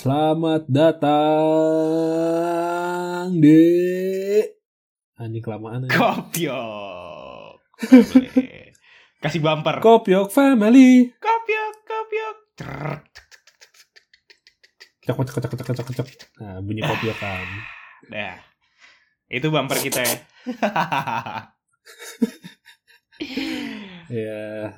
selamat datang di anjing kelamaan aja. Kopiok. Boleh. Kasih bumper. Kopiok Family. Kopiok. Cerrrr. Cek cek cek cek cek cek. Nah, bunyi kopiok kan. Dah. Itu bumper kita ya. Ya,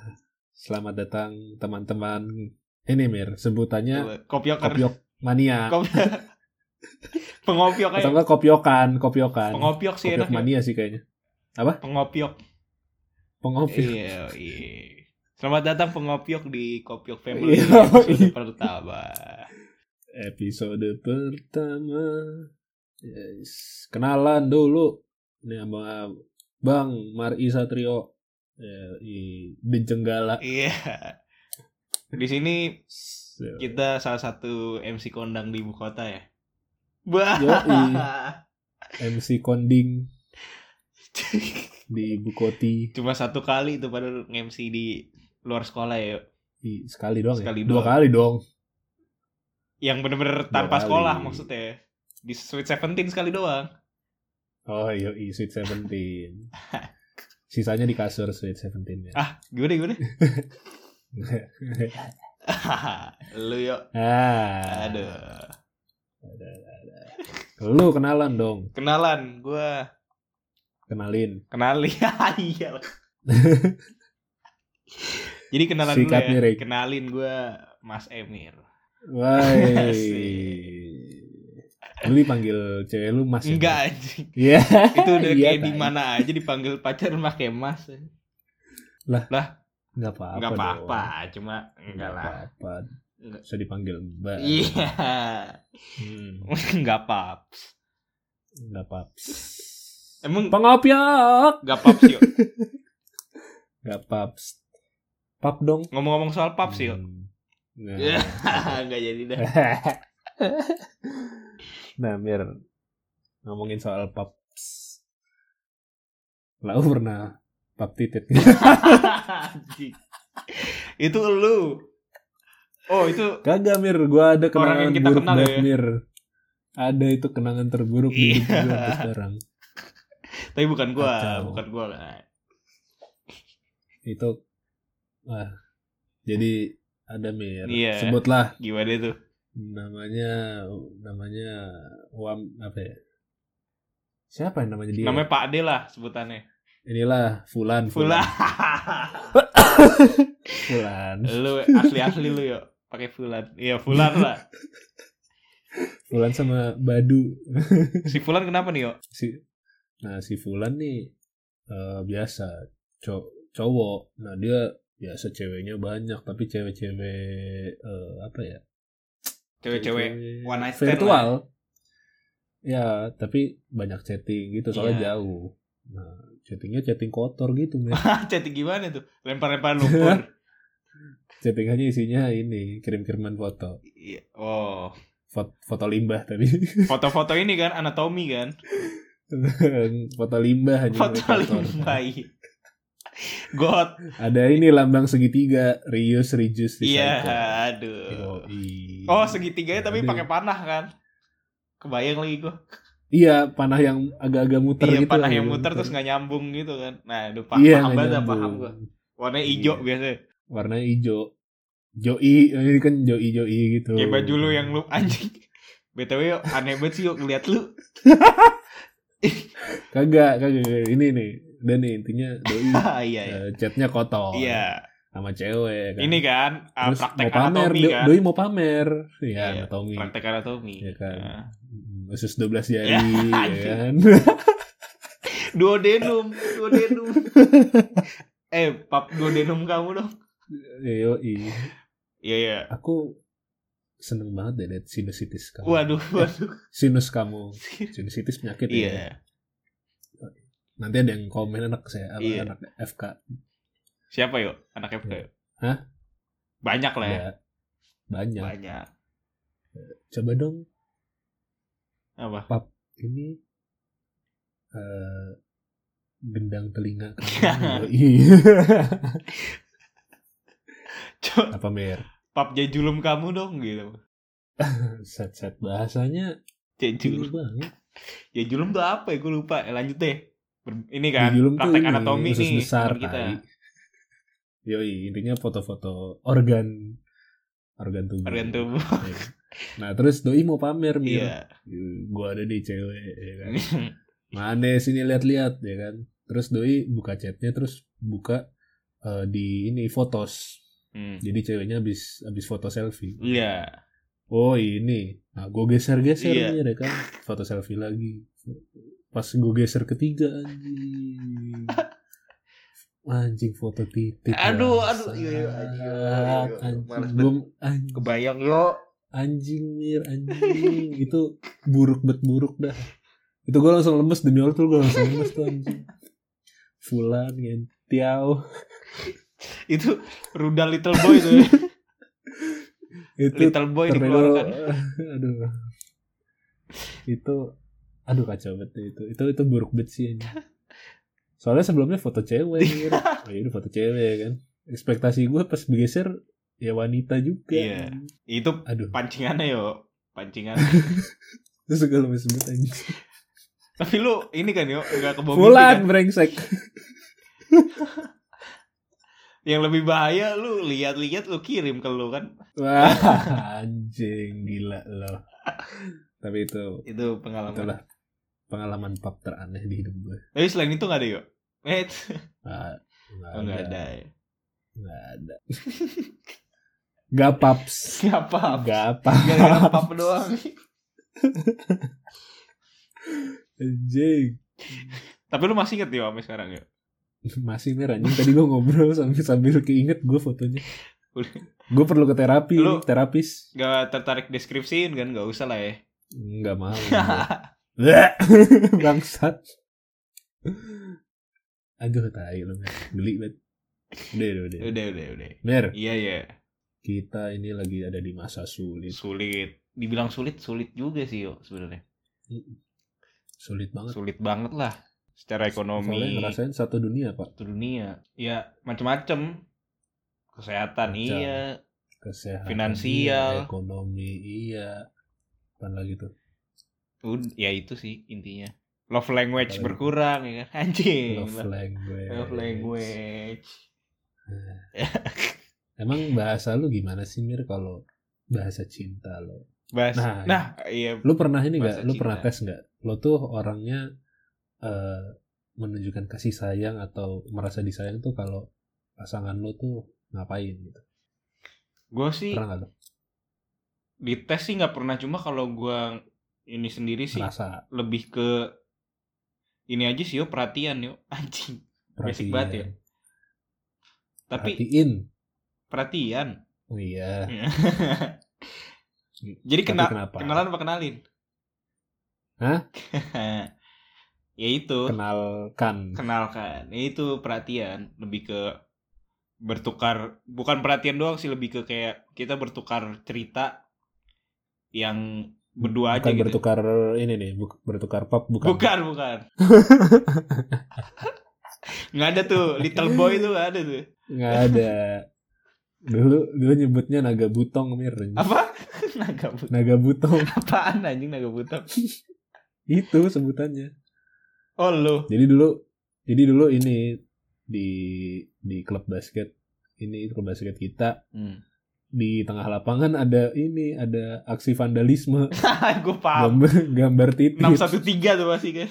selamat datang teman-teman. Ini Mir, sebutannya kopiok. kopiok mania. Pengopiok Atau aja. enggak kopiokan, kopiokan. Pengopiok sih Kopiok enak. ya. mania sih kayaknya. Pengopiok. Pengopiok. Iya, iya. Selamat datang pengopiok di Kopiok Family Iya. episode pertama. Episode pertama. Yes. Kenalan dulu. Ini sama Bang Mari Satrio. Ya, i Denjenggala. Iya. Di sini So, kita salah satu MC kondang di ibu kota ya. Bah. Yoi. MC Konding di Bukoti. Cuma satu kali itu pada MC di luar sekolah ya. Di, sekali doang Sekali ya? Dua kali dong. Yang bener-bener tanpa kali. sekolah maksudnya. Di Sweet Seventeen sekali doang. Oh iya, iya Sweet Seventeen. Sisanya di kasur Sweet Seventeen ya. Ah, gimana gimana? Lu yuk. ah. Aduh. Lu kenalan dong. Kenalan, gua Kenalin. kenali. Iya. Jadi kenalan Sikat dulu ya. Kenalin gua Mas Emir. Wah. Lu dipanggil cewek lu mas? Enggak anjing. Iya. Itu udah Iya, kayak di mana aja dipanggil pacar pakai mas. Enggak apa-apa. Enggak apa-apa, cuma enggak Nggak lah. apa-apa. Enggak. Bisa dipanggil mbak. Iya. Hmm, Enggak apa. nggak apa-apa. Emang Pengopiok. enggak paps yuk. Nggak paps. Pap dong. Ngomong-ngomong soal paps yuk. Hmm. Nah, Enggak jadi dah. nah, biar ngomongin soal paps. Lau pernah pap titit. Itu lu. Oh, itu Kagak Mir, gua ada Orang kenangan yang kita buruk kenal banget ya. Mir. Ada itu kenangan terburuk di hidup Iya. gua sampai sekarang. tapi bukan gua, Kacau. bukan gua. Itu wah. Jadi ada Mir. Iya. Sebutlah Gimana itu? namanya namanya Wam apa ya? Siapa yang namanya dia? Namanya Pak D lah sebutannya. Inilah Fulan. Fulan. Fulan. lu asli-asli lu yuk. Pakai Fulan. Iya, Fulan lah. Fulan sama Badu. Si Fulan kenapa nih, yuk? si Nah, si Fulan nih eh, biasa cow- cowok. Nah, dia biasa ceweknya banyak tapi cewek-cewek eh, apa ya? Cewek-cewek Cewek one night stand virtual. Ya, tapi banyak chatting gitu soalnya Iya. jauh. Nah, chattingnya chatting kotor gitu, men. Chatting gimana tuh? Lempar-lempar lumpur. Chattingannya isinya ini kirim-kiriman foto. Iya. Oh. Foto, foto limbah tapi. Foto-foto ini kan anatomi kan? foto limbah aja. Foto limbah. iya. God. Ada ini lambang segitiga, Rius, Rijus, Iya, aduh. Yoi. Oh, segitiganya tapi pakai panah kan? Kebayang lagi gua. Iya, panah yang agak-agak muter iya, gitu. panah yang agak muter terus nggak nyambung gitu kan. Nah, aduh paham, Iya, paham banget paham gua. Warnanya hijau Iya. biasa. Warnanya hijau. Joi, ini kan joi joi gitu. Kayak baju lu yang lu anjing. BTW yuk, aneh banget sih yuk ngeliat lu. Kagak, kagak. Ini nih. Dan nih intinya doi iya, iya. eh, chatnya kotor. Iya. Sama cewek kan. Ini kan ah, Terus praktek mau pamer, anatomi kan. doi mau pamer. Iya, Iya, anatomi. Praktek anatomi. Iya kan. Nah. Usus 12 jari, Ya, ya anjing. kan. Duodenum, duodenum. eh, pap duodenum kamu dong. Yoi. Iya, iya. Aku seneng banget deh liat sinusitis kamu. Waduh, waduh. Sinus kamu. Sinusitis penyakit ya. Iya. Nanti ada yang komen anak saya, apa, Iya. anak FK. Siapa yuk? Anak FK yuk? Hah? Banyak lah ya. Ya, banyak. Banyak. Coba dong Apa? ini eh gendang telinga. Coba apa mer? pap jajulum kamu dong gitu. set-set bahasanya Ya ini julum. banget. Ya julum tuh apa ya? Gue lupa. Eh, lanjut deh. Ber- ini kan Julum tuh praktek ini, anatomi usus nih besar kita. tai. Yoi, intinya foto-foto organ organ tubuh. Organ tubuh. Nah, terus doi mau pamer, Mir. Iya. Gua ada di cewek, ya kan. Mana sini lihat-lihat, ya kan. Terus doi buka chatnya, terus buka eh, di ini fotos. Hmm. Jadi ceweknya habis habis foto selfie. Iya. Oh ini, nah gue geser-geser Iya. nih ya kan, foto selfie lagi. Pas gue geser ketiga anjing, anjing foto titik. Aduh, bangsat. aduh, iya, iya, anjing, iya, iya, iya. anjing, Gua- anjing, Kebayang yo. Anjing mir, anjing, itu buruk bet buruk dah. Itu gue langsung lemes demi Allah tuh gue langsung lemes tuh anjing. Fulan, Tiao, Itu rudal little boy tuh. ya. itu little boy tornado dikeluarkan. aduh itu aduh kacau banget itu itu itu buruk banget sih ini soalnya sebelumnya foto cewek oh, ini foto cewek kan ekspektasi gue pas bergeser ya wanita juga Iya. Itu aduh pancingannya yo. Pancingan. itu segala macam sebut aja Tapi lu ini kan yo enggak ke Fulan brengsek Yang lebih bahaya lu lihat-lihat lu kirim ke lu kan. wah anjing gila loh tapi itu Itu pengalaman. itulah pengalaman pub teraneh di hidup gue Tapi selain itu enggak ada yo. Eh, Ah, nggak oh, enggak ada. ya. Nggak ada Gak paps Siapa? Gak apa Gara-gara pap doang. Anjing Tapi lu masih inget yo sampai sekarang ya? Masih nih anjing Tadi gue ngobrol sambil, sambil keinget gue fotonya. Gue perlu ke terapi Lu- Terapis Gak tertarik deskripsiin kan? Gak usah lah ya. Gak mau. Bangsat Aduh tai lu. Geli banget Udah udah udah udah, udah, udah. Mer Iya, iya. Kita ini lagi ada di masa sulit Sulit. Dibilang sulit, sulit juga sih yo sebenarnya. Sulit banget Sulit banget lah. Secara ekonomi. Soalnya ngerasain satu dunia pak satu dunia. Ya, macem-macem. Kesehatan Macam. iya. Kesehatan Finansial. iya, Ekonomi iya Apaan lagi tuh Ud- ya itu sih intinya. Love language Apalagi? berkurang ya kan. Anjing. Love language Love language. Emang bahasa lu gimana sih Mir kalau bahasa cinta lo? Bas. Nah, Nah, iya. Lu pernah ini Bahasa gak? Lu pernah tes gak? Lo tuh orangnya eh menunjukkan kasih sayang atau merasa disayang tuh kalau pasangan lo tuh ngapain gitu? Gue sih Pernah gak di tes sih nggak pernah cuma kalau gue ini sendiri sih Merasa lebih ke ini aja sih yo perhatian yo anjing Basic perhatian. banget ya. Tapi Perhatiin. perhatian Oh iya. jadi kena kenapa? kenalan apa kenalin Hah? ya itu Kenalkan. kenalkan ya itu perhatian lebih ke bertukar bukan perhatian doang sih lebih ke kayak kita bertukar cerita yang berdua aja bukan gitu bertukar ini nih, bertukar pop bukan. bukan bukan nggak ada tuh little boy tuh nggak ada tuh Nggak ada. Dulu dulu nyebutnya naga butong Mir. apa naga butong Naga butong apaan anjing naga butong itu sebutannya. oh lu Jadi dulu jadi dulu ini di di klub basket ini klub basket kita hmm. di tengah lapangan ada ini ada aksi vandalisme gue paham gambar gambar titik. 613 tuh pasti kan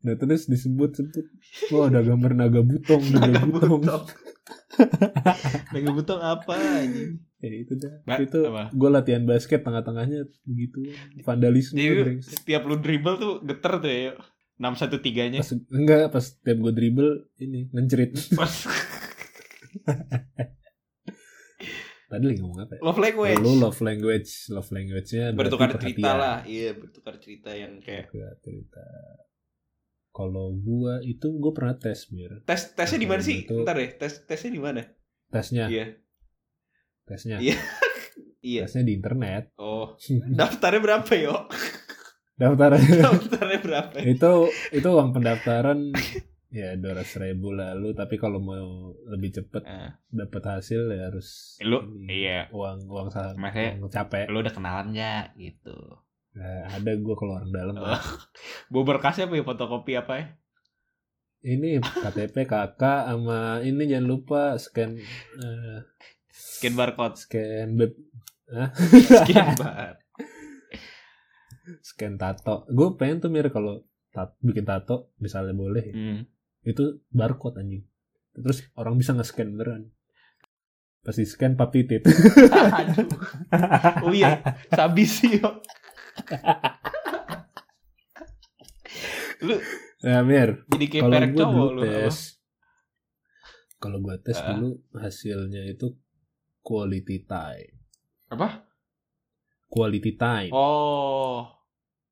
Nah terus disebut sebut wah ada gambar naga butong naga, naga butong. butong. Naga butong apa anjing? Ya itu dah. Ba- itu apa? gue latihan basket tengah-tengahnya begitu vandalisme Jadi setiap lu dribble tuh geter tuh ya 613 nya pas enggak pas tiap gue dribble ini ngejerit. Pas. Tadi lagi ngomong apa ya? Love language. Lu love language. Love language-nya bertukar cerita lah iya bertukar cerita yang kayak Bertukar cerita kalau gua itu gua pernah tes mir. Tes tesnya di mana sih? Itu- ntar deh tes tesnya di mana? Tesnya. Iya. Tesnya. Iya. iya. Tesnya di internet. Oh. Daftarnya berapa yo? Daftar daftarnya berapa? Itu itu uang pendaftaran ya dua ratus ribu lalu. Tapi kalau mau lebih cepet Eh, dapat hasil ya harus Lu- ini, iya. uang uang saham Makanya- uang capek. lu udah kenalan ya gitu. Nah, ada gue kalau orang dalam Oh. Bawa berkasnya apa ya fotokopi apa ya? ini KTP kakak sama ini jangan lupa scan eh, Scan barcode. scan beb Scan bar. scan tato gue pengen tuh mir kalau tat- bikin tato misalnya boleh ya, Hmm. itu barcode anjing terus orang bisa nge-scan beneran pasti scan papi tit Aduh. Oh iya, sabi sih yo. Lu nah mir jadi kayak kalau gue dulu lu. tes kalau gue tes Ah. dulu hasilnya itu quality time Apa? quality time Oh.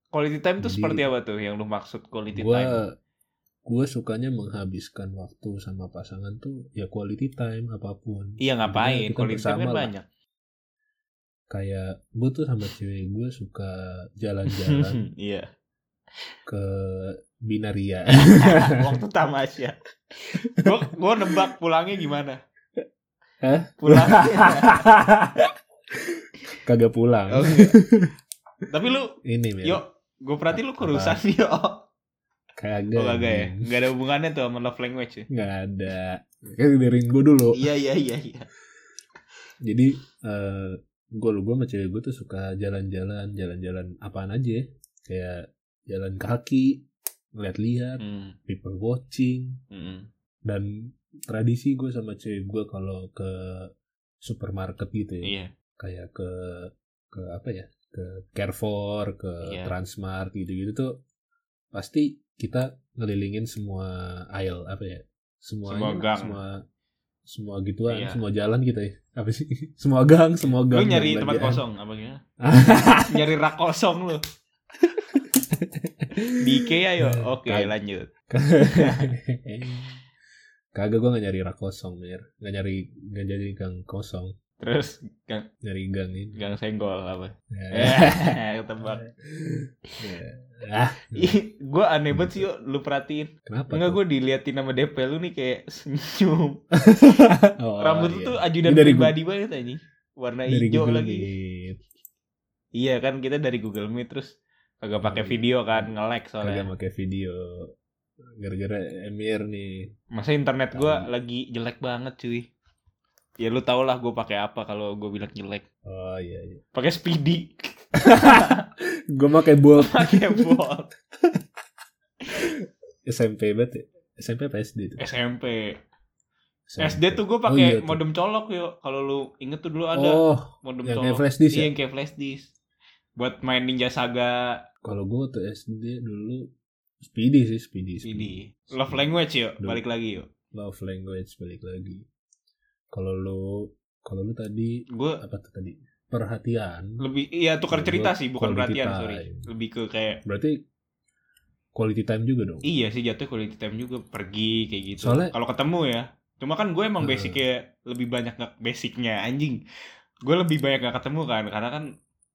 Quality time itu seperti apa tuh yang lu maksud quality gue time? gue sukanya menghabiskan waktu sama pasangan tuh ya quality time apa pun Iya ngapain? Quality time kan lah. banyak. kayak gue tuh sama cewek gue suka jalan-jalan Iya. Ke binaria Waktu tamasya. Gua gua nebak pulangnya gimana? Hah? Pulangnya. kagak pulang Oke. Tapi lu, ini Mir. yuk, gue perhati lu kurusan yuk. kagak Oh kagak ya? anjing. Gak ada hubungannya tuh sama love language ya? nggak ada kan dari gue dulu Iya iya iya iya. jadi eh gue lu gue sama cewek gue tuh suka jalan-jalan jalan-jalan apaan aja ya. kayak jalan kaki ngeliat-liat Hmm. people watching hmm. dan tradisi gue sama cewek gue kalau ke supermarket gitu ya Iya. kayak ke ke apa ya ke Carrefour ke Iya. Transmart gitu-gitu tuh pasti kita ngelilingin semua aisle apa ya semua Semua gang. semua semua gituan Iya. semua jalan kita ya apa sih semua gang semua gang Lu nyari tempat kosong apa gimana? nyari rak kosong lu. Di IKEA yuk. Oke, Kag- lanjut. kagak gue gak nyari rak kosong mir gak nyari gak jadi gang kosong Terus gang, nyari gang ini gang senggol apa? Ya. Eh, ketebak. Ya. ah gue aneh banget sih yuk, lu perhatiin. kenapa Enggak gue diliatin sama DP lu nih kayak senyum. Oh, Rambut iya. tuh ajudan dari pribadi banget aja Warna dari hijau Google lagi. Meet. Iya kan kita dari Google Meet terus kagak pakai Oh, iya. video kan nge-lag kagak soalnya. pakai video gara-gara Emir nih Masa internet gua lagi jelek banget cuy. Ya lu tau lah gue pakai apa kalau gue bilang jelek. oh iya iya Pakai Speedy, gue pakai bolt pakai Bolt. SMP banget ya SMP apa SD tuh SMP. SMP. SD tuh gue Oh, pakai iya tuh. modem colok yuk. Kalau lu inget tuh dulu ada oh modem yang colok. kayak flash disk Iya, ya? yang kayak flash disk. Buat main Ninja Saga kalau gue tuh SD dulu Speedy sih Speedy Speedy. Love language yuk, Duh. balik lagi yuk. love language balik lagi kalau lu kalau lu tadi Gue apa tuh tadi perhatian lebih iya tukar cerita gua sih, bukan perhatian, time. sorry. Lebih ke kayak berarti quality time juga dong Iya sih jatuhnya quality time juga pergi kayak gitu. Soalnya- kalau ketemu ya. Cuma kan gue emang basicnya lebih banyak nggak basicnya anjing. Gue lebih banyak nggak ketemu kan karena kan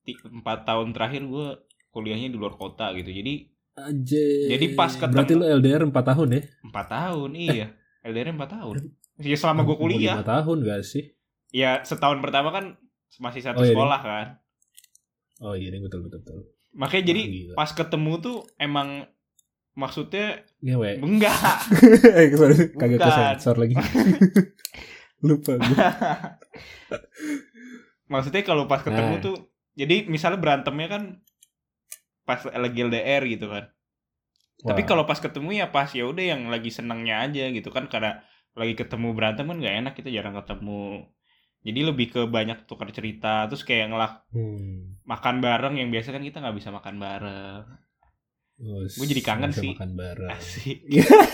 empat tahun terakhir gue kuliahnya di luar kota gitu. Jadi aja Jadi pas ketemu- berarti lu LDR 4 tahun ya empat tahun iya. LDR empat tahun. Ya selama gue kuliah. 5 tahun gak sih Ya setahun pertama kan masih satu Oh, iya, sekolah kan. oh iya ini betul betul betul Makanya jadi Wah, gila. pas ketemu tuh emang maksudnya ngewe enggak. eh sorry kagak ke Bukan. sensor lagi lupa gue Maksudnya kalau pas ketemu Nah. tuh jadi misalnya berantemnya kan pas lagi LDR gitu kan. Tapi Wah. kalau pas ketemu ya pas ya udah yang lagi senangnya aja gitu kan karena lagi ketemu berantem kan nggak enak kita jarang ketemu. Jadi lebih ke banyak tukar cerita terus kayak ngelak hmm. makan bareng yang biasa kan kita nggak bisa makan bareng. Oh, Gua jadi kangen sih. makan bareng Asik.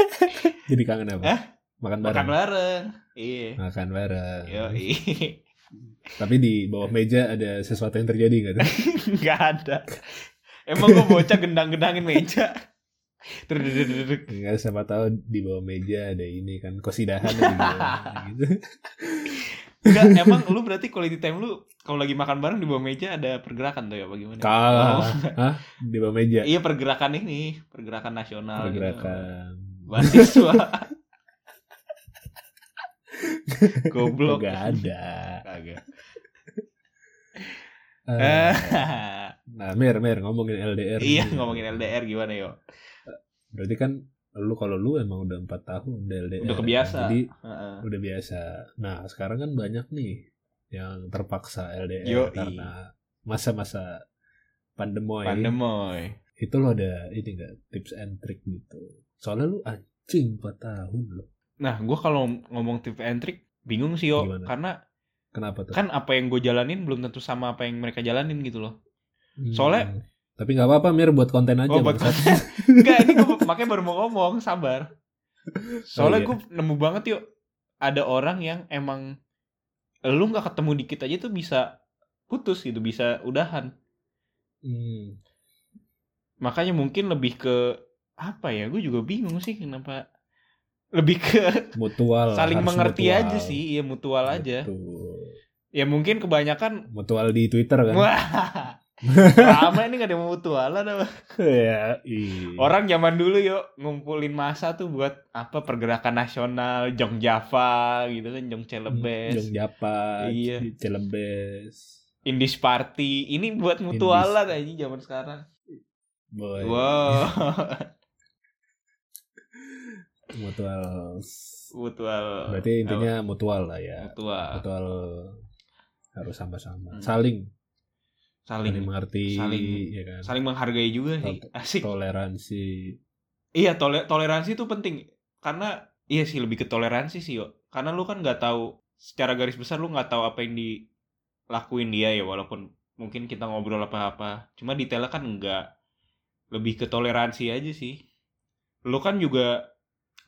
jadi kangen apa Hah? makan bareng Makan bareng. Iya. makan bareng Yo, tapi di bawah meja ada sesuatu yang terjadi nggak tuh nggak ada. Emang gue bocah gendang-gendangin meja. Terus Enggak siapa tahu di bawah meja ada ini kan kosidahan gitu. Enggak, emang lu berarti quality time lu kalau lagi makan bareng di bawah meja ada pergerakan tuh ya bagaimana? Kalah. Oh, Hah? Di bawah meja. iya pergerakan ini, pergerakan nasional. gitu. Pergerakan. mahasiswa. Goblok. Gak ada. Kagak. Eh, nah, Mir, Mir ngomongin LDR. iya nih. ngomongin LDR gimana yo? Berarti kan lu kalau lu emang udah empat tahun udah LDR. Udah kebiasa. Jadi Heeh. udah biasa. Nah, sekarang kan banyak nih yang terpaksa LDR Yoi. karena masa-masa pandemoy. Pandemoy. Itu lo ada ini enggak tips and trick gitu. Soalnya lu anjing 4 tahun lo. Nah, gue kalau ngomong tip and trick bingung sih yo, Gimana? karena Kenapa tuh? kan apa yang gue jalanin belum tentu sama apa yang mereka jalanin gitu loh. Hmm. soalnya- tapi nggak apa-apa Mir buat konten aja. Oh, buat bangsat. Enggak, ini gue makanya baru mau ngomong, sabar. Soalnya Oh, iya. gue nemu banget yuk, ada orang yang emang lu nggak ketemu dikit aja tuh bisa putus gitu, bisa udahan. Hmm. Makanya mungkin lebih ke apa ya? Gue juga bingung sih kenapa lebih ke Mutual. saling mengerti mutual. aja sih, ya mutual aja. Betul. Ya mungkin kebanyakan Mutual di Twitter kan. wah lama ini gak ada mutualan apa. ya, iya. Orang zaman dulu yuk ngumpulin masa tuh buat apa pergerakan nasional, Jong Java gitu kan, Jong Celebes, Jong Japa, Iya. Celebes. Indies Party. Ini buat mutualan aja zaman sekarang. Boy. Wow. Mutual. mutual. Berarti intinya mutual lah ya. mutual. Mutual harus sama-sama. Hmm. Saling, Saling saling mengerti, saling- ya kan. saling menghargai juga sih. Asik. Toleransi. Iya, tole- toleransi itu penting. Karena iya sih lebih ke toleransi sih, yo. Karena lu kan nggak tahu secara garis besar lu nggak tahu apa yang dilakuin dia ya walaupun mungkin kita ngobrol apa-apa. Cuma detailnya kan enggak. Lebih ke toleransi aja sih. Lu kan juga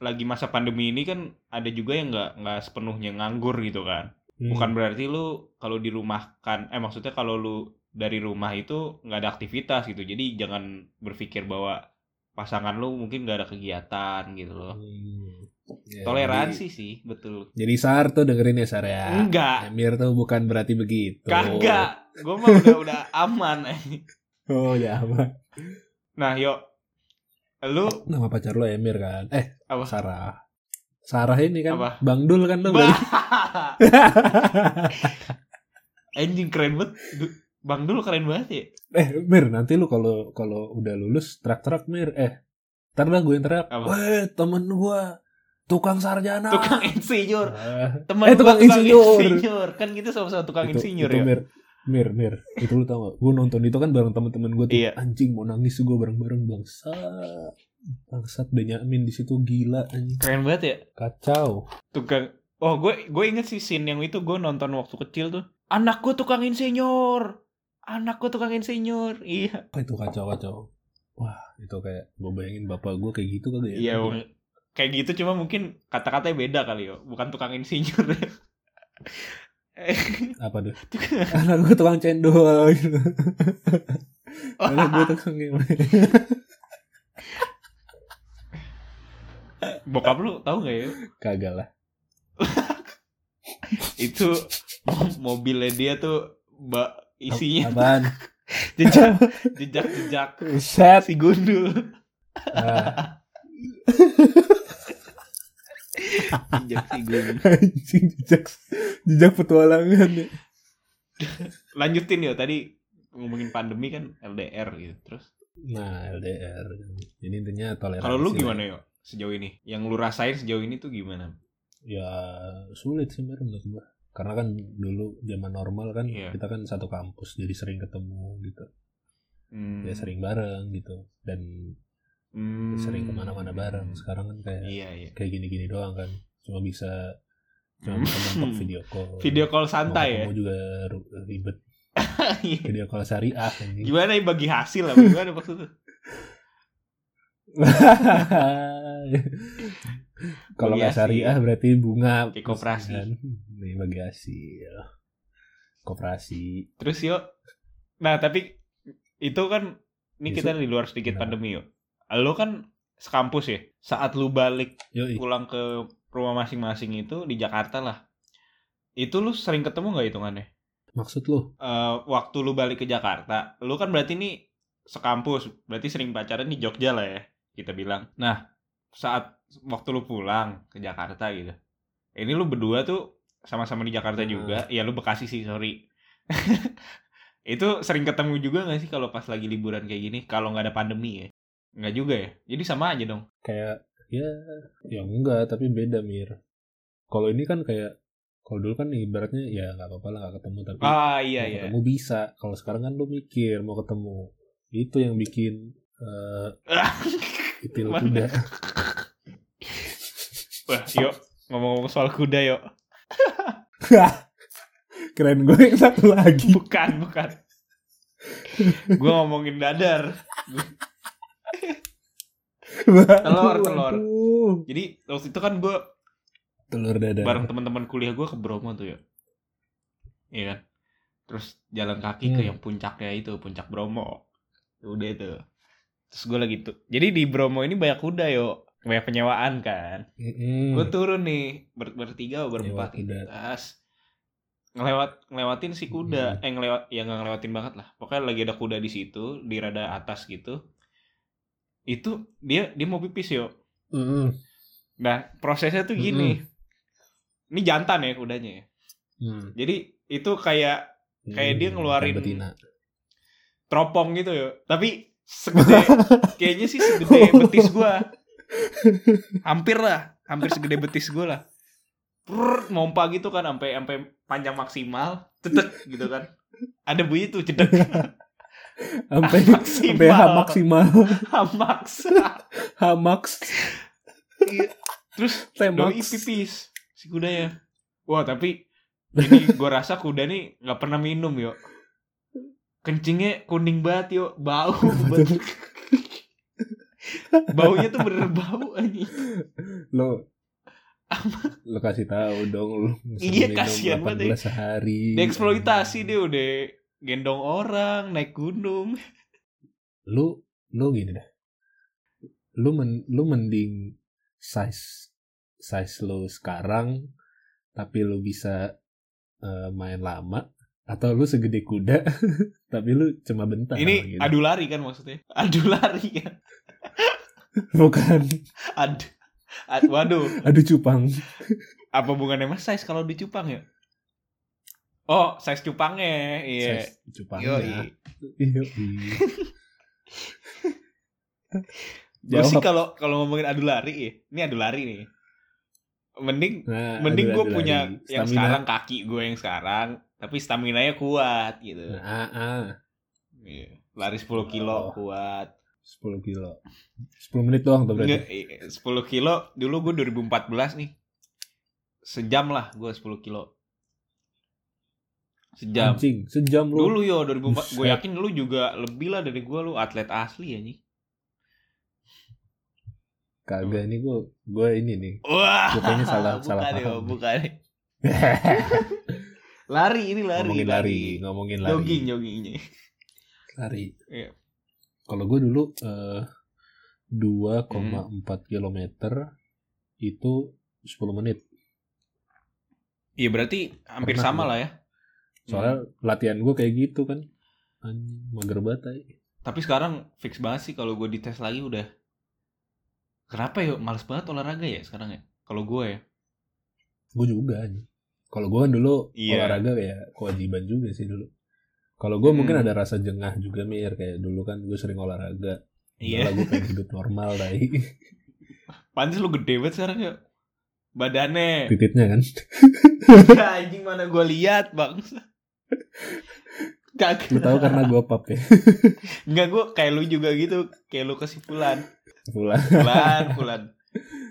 lagi masa pandemi ini kan ada juga yang nggak nggak sepenuhnya nganggur gitu kan. Hmm. Bukan berarti lu kalau dirumahkan, eh maksudnya kalau lu dari rumah itu nggak ada aktivitas gitu. Jadi jangan berpikir bahwa pasangan lu mungkin nggak ada kegiatan gitu loh. Hmm. Ya, Toleransi sih, betul. Jadi, jadi Sar tuh dengerin ya Sar ya. Enggak, Emir tuh bukan berarti begitu. kagak. Gue mah udah udah aman. Oh ya apa? Nah, yuk. Lu Nama pacar lo Emir kan? Eh apa? Sarah. Sarah ini kan Apa? Bang Dul kan Bah. berarti. Anjing keren banget. Bang dulu keren banget ya. Eh Mir nanti lu kalau kalau udah lulus terak-terak Mir. Eh ntar dah gue yang teriak. Weh temen gua tukang sarjana. Tukang insinyur. Ah, Teman Eh, tukang gua insinyur. Kan kita sama-sama tukang itu, insinyur itu ya. Mir. Mir, Mir, itu lu tau gak? Gue nonton itu kan bareng temen-temen gue tuh. Iya. Anjing mau nangis gue bareng-bareng bangsat. Bangsat Benyamin di situ gila anjing. Keren banget ya. Kacau. Tukang Oh, gue gue inget sih scene yang itu gue nonton waktu kecil tuh. Anakku tukang insinyur. Anakku tukang insinyur. Iya. Apa itu kacau-kacau? Wah, itu kayak gue bayangin bapak gue kayak gitu kagak ya? Iya, kayak gitu cuma mungkin kata-katanya beda kali yo. Bukan tukang insinyur. Apa tuh? Anak gue tukang cendol gitu. Anak gue tukang Bokap lu tahu nggak ya? Kagak lah. Itu mo- mobilnya dia tuh mbak isinya Apaan? jejak jejak jejak Set. si gundul Ah, jejak si gundul Anjing jejak jejak petualangan ya. lanjutin ya tadi ngomongin pandemi kan LDR gitu terus Nah, LDR. Jadi intinya toleransi. kalau lu lah. gimana yo sejauh ini yang lu rasain sejauh ini tuh gimana Ya sulit sih menurut gua. Karena kan dulu zaman normal kan Iya. kita kan satu kampus jadi sering ketemu gitu. Hmm, Ya sering bareng gitu dan hmm, sering ke mana-mana bareng. Sekarang kan kayak iya iya kayak gini-gini doang kan. Cuma bisa cuma bisa mentok video call. video call Mau santai ya ketemu juga ribet. Video call syariah anjing. gimana ya bagi hasil lah gimana maksudnya Kalau nggak syariah berarti bunga. Kayak koperasi. Kan? Nih bagi hasil. Koperasi. terus yo nah tapi itu kan ini kita di luar sedikit Nah. pandemi yo lo kan sekampus ya saat lu balik Yoi. pulang ke rumah masing-masing itu di Jakarta lah itu lu sering ketemu nggak hitungannya Maksud lu? Eh, waktu lu balik ke Jakarta lu kan berarti ini sekampus berarti sering pacaran di Jogja lah ya kita bilang nah saat waktu lu pulang ke Jakarta gitu. Ini lu berdua tuh sama-sama di Jakarta Hmm. juga. Ya lu Bekasi sih, sorry. itu sering ketemu juga gak sih kalau pas lagi liburan kayak gini? Kalau nggak ada pandemi ya? Nggak juga ya? Jadi sama aja dong. kayak ya ya enggak tapi beda mir kalau ini kan kayak kalau dulu kan ibaratnya ya nggak apa-apa lah nggak ketemu tapi Ah iya iya. ketemu bisa kalau sekarang kan lu mikir mau ketemu itu yang bikin eh itil kuda Wah, yuk ngomong-ngomong soal kuda yuk. keren gue yang satu lagi Bukan, bukan. Gue ngomongin dadar. Telur, telur. Jadi waktu itu kan gue telur dadar bareng teman-teman kuliah gue ke Bromo tuh ya. Iya kan? Terus jalan kaki ke Hmm. yang puncaknya itu, puncak Bromo. Udah itu. Terus gue lagi tuh. Jadi di Bromo ini banyak kuda yo. Banyak penyewaan kan. Mm-mm. Gue turun nih ber bertiga berempat gitu. Terus ngelewat ngelewatin si kuda, eh ngelewat ya nggak ngelewatin banget lah. Pokoknya lagi ada kuda di situ, di rada atas gitu. Itu dia dia mau pipis yo. Mm-mm. Nah prosesnya tuh gini. Ini jantan ya kudanya ya. Hmm. Jadi itu kayak Kayak dia Hmm, ngeluarin- betina. teropong gitu ya. Tapi segede kayaknya sih segede betis gua. Hampir lah, hampir segede betis gua lah. Prrrt, mompa gitu kan sampai sampai panjang maksimal, cedek gitu kan. Ada bunyi tuh cedek. sampai sampai maksimal Hamaks. hamaks Iya. Terus tembak pipis si kudanya. Wah, tapi ini gua rasa kuda nih nggak pernah minum yo. Kencingnya kuning banget yo, bau banget. Baunya tuh bener bau aja. lo lo kasih tahu dong lo Iya, kasihan banget ya. sehari Dieksploitasi dia udah gendong orang, naik gunung. lu lu gini dah lu men, lu mending size size lo sekarang tapi lu bisa eh, main lama atau lu segede kuda tapi lu cuma bentar Ini gitu. adu lari kan maksudnya? Adu lari kan? bukan Adu, ad, waduh, adu cupang apa hubungannya mas size kalau di cupang ya? Oh, size cupangnya, iya. size cupang Yoi. iya Gue sih kalau kalau ngomongin adu lari ya, ini adu lari nih. Mending Nah, mending gue punya lari. yang Stamina. sekarang kaki gue yang sekarang, tapi stamina nya kuat gitu. Nah, ah, ah. Iya. Lari 10 kilo Oh. kuat. 10 kilo 10 menit doang tuh berarti eh, 10 kilo dulu gue 2014 nih. Sejam lah gue 10 kilo. Sejam. anjing sejam lu Dulu yo 2004 gue yakin lu juga lebih lah dari gue lu atlet asli ya nih. kagak ini gue gue ini nih Wah. Gua kayaknya salah- salah bukan yo, paham. bukan. lari ini lari. ngomongin lari ngomongin lari Jogging joggingnya. lari Iya. kalau gue dulu eh, 2,4 Hmm. kilometer itu 10 menit Iya berarti hampir Pernah sama gua. lah ya. Soalnya Hmm. latihan gue kayak gitu kan anjing mager banget ay. Tapi sekarang fix banget sih kalau gue dites lagi udah. Kenapa ya? Males banget olahraga ya sekarang ya. Kalau gue ya. gue juga anjing. kalau gue kan dulu Iya. olahraga kayak kewajiban juga sih dulu kalau gue mungkin Hmm. ada rasa jengah juga mir kayak dulu kan gue sering olahraga Iya. gue pengen hidup normal dai Pantes lu gede banget sekarang ya. Badannya. titiknya kan Ya, anjing mana gue lihat bang. Kagak. lu tahu karena gue pap ya Enggak gue kayak lu juga gitu. Kayak lu kesimpulan. pulang Pulan, pulan.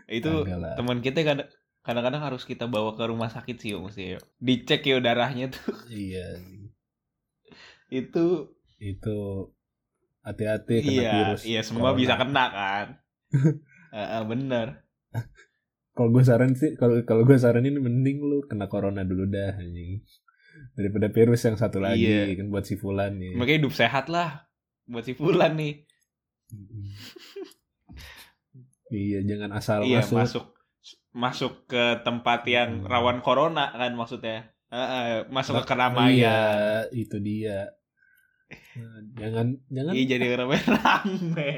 Itu teman kita kadang kadang-kadang harus kita bawa ke rumah sakit sih yo mesti yo. Dicek ya darahnya tuh. iya Itu itu hati-hati kena iya, virus iya semua corona. bisa kena kan. Heeh, bener. kalau gue saran sih kalau kalau gue saranin mending lu kena corona dulu dah anjing daripada virus yang satu lagi Iya. kan buat si Fulan nih. Makanya hidup sehat lah buat si Fulan nih. iya jangan asal iya masuk, masuk. Masuk ke tempat yang rawan corona kan maksudnya. Heeh, masuk ke iya keramaian. itu dia. Nah, jangan jangan. Iya jadi rame-rame.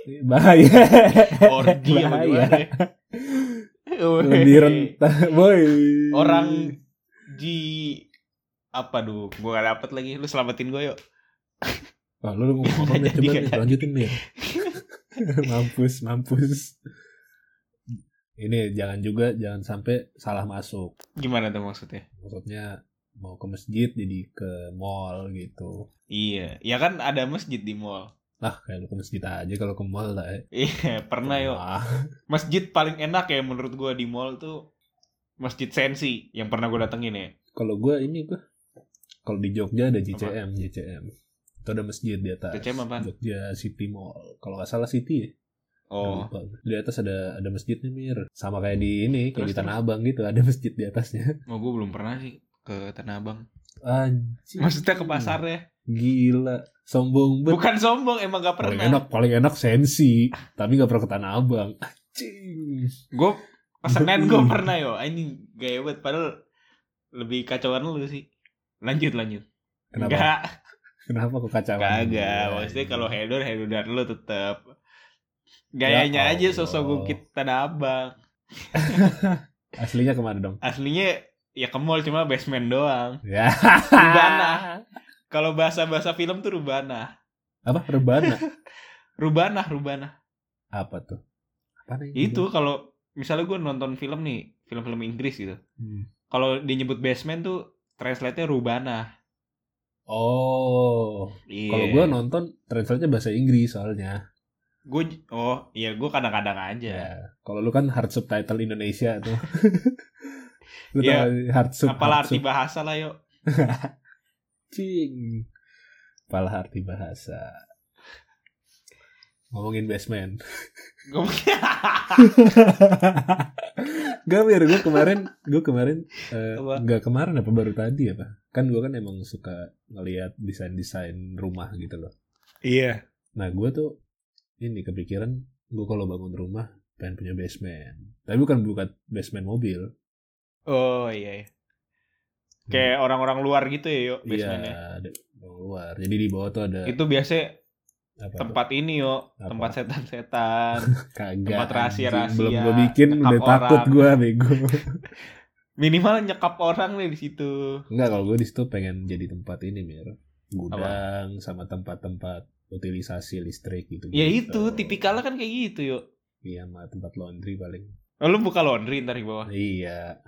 bahaya. Orgi bahaya. lebih rentan boy Orang di apa duh, gue gak dapet lagi. Lu selamatin gue yuk. Wah, lu mau ngomong nih, coba nih, lanjutin nih. mampus, mampus. Ini jangan juga jangan sampai salah masuk. Gimana tuh maksudnya? Maksudnya mau ke masjid jadi ke mall gitu. Iya, ya kan ada masjid di mall. Lah, kayak lu ke masjid aja kalau ke mall lah. eh. Iya, pernah yuk. Masjid paling enak ya menurut gue di mall tuh Masjid Sensi yang pernah gue datengin ya. Kalau gua ini gua kalau di Jogja ada JCM, JCM. Itu ada masjid di atas. JCM apaan? Jogja City Mall. Kalau nggak salah City ya. Oh, Lupa. Di atas ada ada masjidnya mir. Sama kayak di ini, kayak Terus, di Tanah Abang gitu, ada masjid di atasnya. oh gue belum pernah sih ke Tanah Abang. Anjir. Maksudnya ke pasarnya. Gila, sombong banget. Bukan sombong, emang gak Paling pernah. enak, paling enak sensi, tapi gak pernah ke Tanah Abang. Anjing. Gue pesenan gue pernah yo. Ini gaya banget padahal lebih kacauan lu sih. Lanjut lanjut. Kenapa? Enggak, Kenapa kok kacauan? kagak. Maksudnya kalau hedon hedon lu tetap. Gayanya Ya aja sosok gukit Tanah Abang. Aslinya ke mana dong? Aslinya ya ke mall cuma basement doang. Ya. Rubana. Kalau bahasa-bahasa film tuh Rubana. Apa? Rebana? Rubana, Rubana. Apa tuh? Apa? Itu kalau misalnya gue nonton film nih, film-film Inggris gitu. Hmm. Kalau dia nyebut basement tuh translate-nya Rubana. Oh. Iya. Kalau gua nonton translate-nya bahasa Inggris soalnya. gue oh iya gue kadang-kadang aja. Ya. Kalau lu kan hard subtitle Indonesia tuh. lu Iya. tahu hard sub. Apalah hard arti sub. bahasa lah yuk. Cing. Apalah arti bahasa. Ngomongin basement. Gak mir, gue kemarin, gue kemarin, eh, Apa? nggak kemarin apa baru tadi apa? Kan gue kan emang suka ngelihat desain-desain rumah gitu loh. Iya. Nah gue tuh ini kepikiran, gue kalau bangun rumah pengen punya basement. Tapi bukan bukan basement mobil. Oh iya. iya. Kayak orang-orang luar gitu ya yuk basementnya. Iya, ada bawah luar. Jadi di bawah tuh ada Itu biasanya apa tempat ini yuk, Apa? tempat setan-setan. Kagak. tempat rahasia-rahasia. Belum gue bikin, udah takut orang. gue bego. Minimal nyekap orang nih di situ. Enggak, kalau gue di situ pengen jadi tempat ini mir. Gudang sama tempat-tempat utilisasi listrik gitu. Ya itu, tipikalnya kan kayak gitu yuk. Iya, sama tempat laundry paling. Oh, lu buka laundry ntar di bawah. Iya.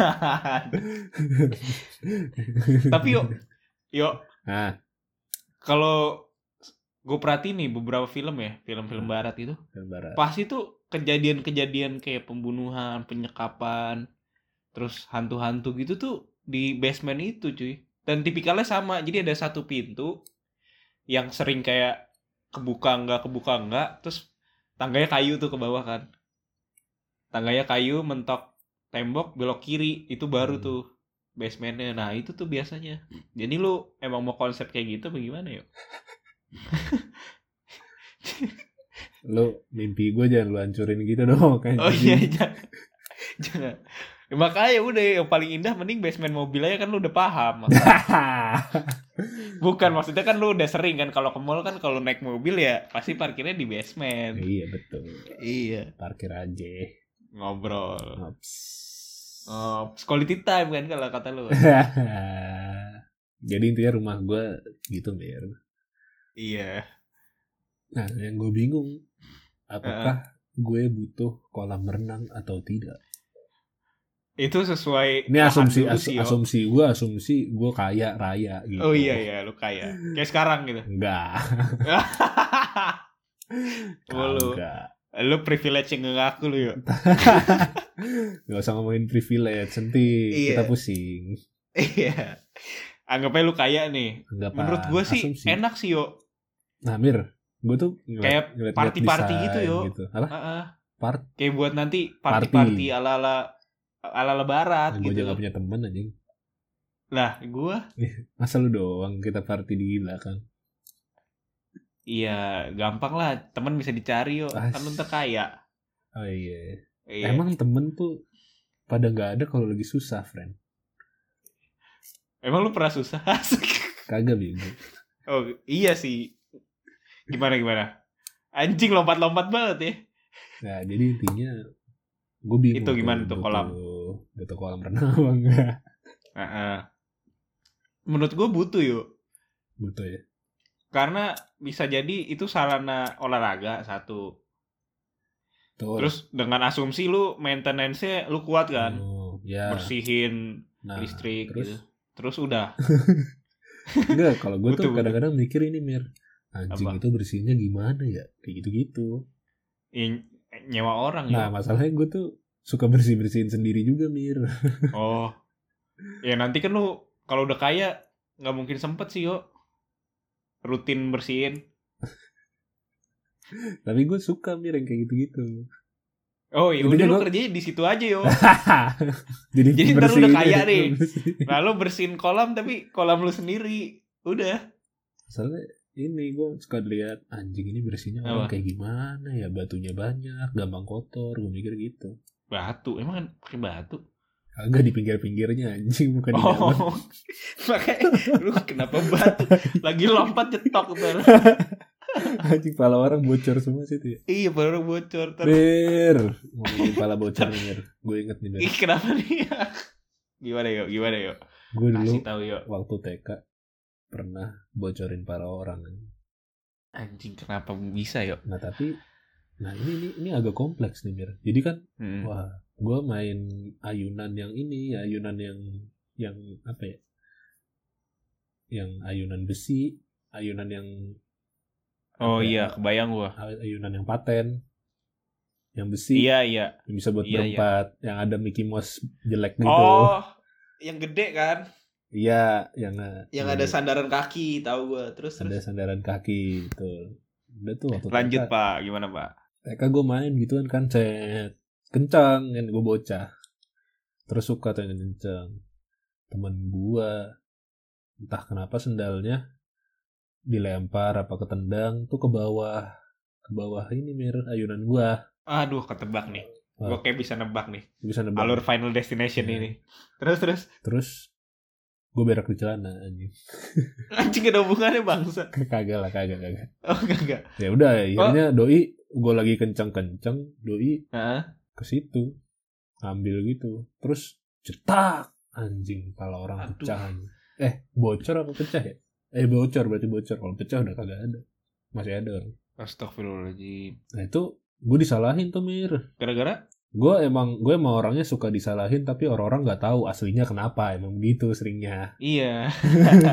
Tapi yuk, yuk Nah, kalau gue perhatiin nih beberapa film ya, film-film barat itu, dan barat. pasti tuh kejadian-kejadian kayak pembunuhan, penyekapan, terus hantu-hantu gitu tuh di basement itu cuy. Dan tipikalnya sama, jadi ada satu pintu yang sering kayak kebuka enggak kebuka enggak, terus tangganya kayu tuh ke bawah kan. Tangganya kayu mentok tembok belok kiri itu baru Hmm. tuh basementnya. Nah itu tuh biasanya. Jadi lu emang mau konsep kayak gitu bagaimana yuk? Lu mimpi gue jangan lu hancurin gitu dong. Oh iya jangan. jangan. Ya, makanya udah yang paling indah mending basement mobil aja kan lu udah paham. Bukan maksudnya kan lu udah sering kan kalau ke mall kan kalau naik mobil ya pasti parkirnya di basement. iya betul. Iya. Parkir aja. Ngobrol. Ops. Oh, quality time kan kalau kata lu. Jadi intinya rumah gue gitu mir. Iya. Nah, yang gue bingung, apakah gue butuh kolam renang atau tidak? Itu sesuai Ini asumsi as- sih, asumsi gue, asumsi gue kaya raya gitu. Oh iya iya lu kaya. Kayak sekarang gitu. Enggak, lu, enggak. lu privilege yang ngaku lu yuk. Gak usah ngomongin privilege, nanti Iya. kita pusing. Iya. Anggapnya lu kaya nih. Enggak apa. Menurut gue sih asumsi. enak sih yo. Nah, Mir, gue tuh Kayak party-party gitu, yo. Gitu. Apa? Heeh. Part? Kayak buat nanti Party. party-party ala-ala ala-ala barat gue gitu. aja gak punya temen anjing. Lah, gua Masa lu doang kita party di belakang? iya gampang lah, teman bisa dicari yo. Kan lu ntar kaya. Oh iya. Iya. Emang temen tuh pada nggak ada kalau lagi susah, friend. Emang lu pernah susah? Kagak bingung. oh, iya sih. Gimana gimana? Anjing lompat-lompat banget ya. Nah, jadi intinya gue bingung. Itu gimana tuh kolam? Butuh kolam renang apa enggak? Heeh. Menurut gue butuh yuk. Butuh ya. Karena bisa jadi itu sarana olahraga satu. Tuh. Terus dengan asumsi lu maintenance-nya lu kuat kan. Oh, ya. Bersihin Nah, listrik terus gitu. Terus udah. enggak kalau gue tuh kadang-kadang mikir ini mir anjing Apa? itu bersihnya gimana ya kayak gitu-gitu. Ya, nyewa orang Nah ya. masalahnya gue tuh suka bersih bersihin sendiri juga mir. Oh. Ya nanti kan lu kalau udah kaya nggak mungkin sempet sih yo. Rutin bersihin. Tapi gue suka mir yang kayak gitu-gitu. Oh iya udah lu gua- kerjanya di situ aja yo. Jadi, Jadi ntar lu udah kaya ya, nih. bersihin. Nah lu bersihin kolam tapi kolam lu sendiri. Udah. Soalnya ini gue suka lihat anjing ini bersihnya orang kayak gimana ya batunya banyak, gampang kotor, gue mikir gitu. Batu. Emang kan pakai batu? Agak di pinggir-pinggirnya anjing bukan di dalam. Oh. Makanya lu kenapa batu? Lagi lompat cetok ntar. Anjing pala orang bocor semua sih tuh ya. Iya baru bocor ntar. Bir, ngomongin pala bocor nih Bir. Gue inget nih Bir. Ih kenapa nih? Gimana yuk? Gimana yuk? Gue dulu tahu yuk. waktu TK pernah bocorin pala orang. Anjing kenapa bisa yuk? Nah tapi, nah ini ini, ini agak kompleks nih Mir. Jadi kan, Hmm. wah, gue main ayunan yang ini, ayunan yang yang apa ya? Yang ayunan besi, ayunan yang Oh apa ya? iya, kebayang gua. ayunan yang paten, yang besi, Iya iya. yang bisa buat Iya, iya. berempat, yang ada Mickey Mouse jelek gitu. Oh, yang gede kan? Iya, yang Yang ada sandaran kaki, tahu gua. Terus ada terus. sandaran kaki itu. Udah tuh waktu Lanjut TK, Pak, gimana Pak? TK gue main gituan kan cet kencang kan gue bocah. Terus suka tuh yang kencang. Temen gue entah kenapa sendalnya dilempar apa ketendang tuh ke bawah ke bawah ini mir ayunan gua Aduh, ketebak nih. Gua Wah. kayak bisa nebak nih. bisa nebak Alur Final Destination Iya. ini. Terus terus. terus gue berak di celana anjing. Anjing ada hubungannya bangsa. kagak lah kagak kagak. Oh, enggak. ya udah akhirnya doi gue lagi kencang kencang doi Heeh. ke situ ngambil gitu. Terus cetak anjing kalau orang Aduh. pecah eh bocor apa pecah ya? Eh bocor berarti bocor. Kalau pecah udah kagak ada. Masih ada orang. Astagfirullahaladzim. nah itu gue disalahin tuh mir. Gara-gara gue emang gue emang orangnya suka disalahin tapi orang-orang nggak tahu aslinya kenapa emang begitu seringnya iya.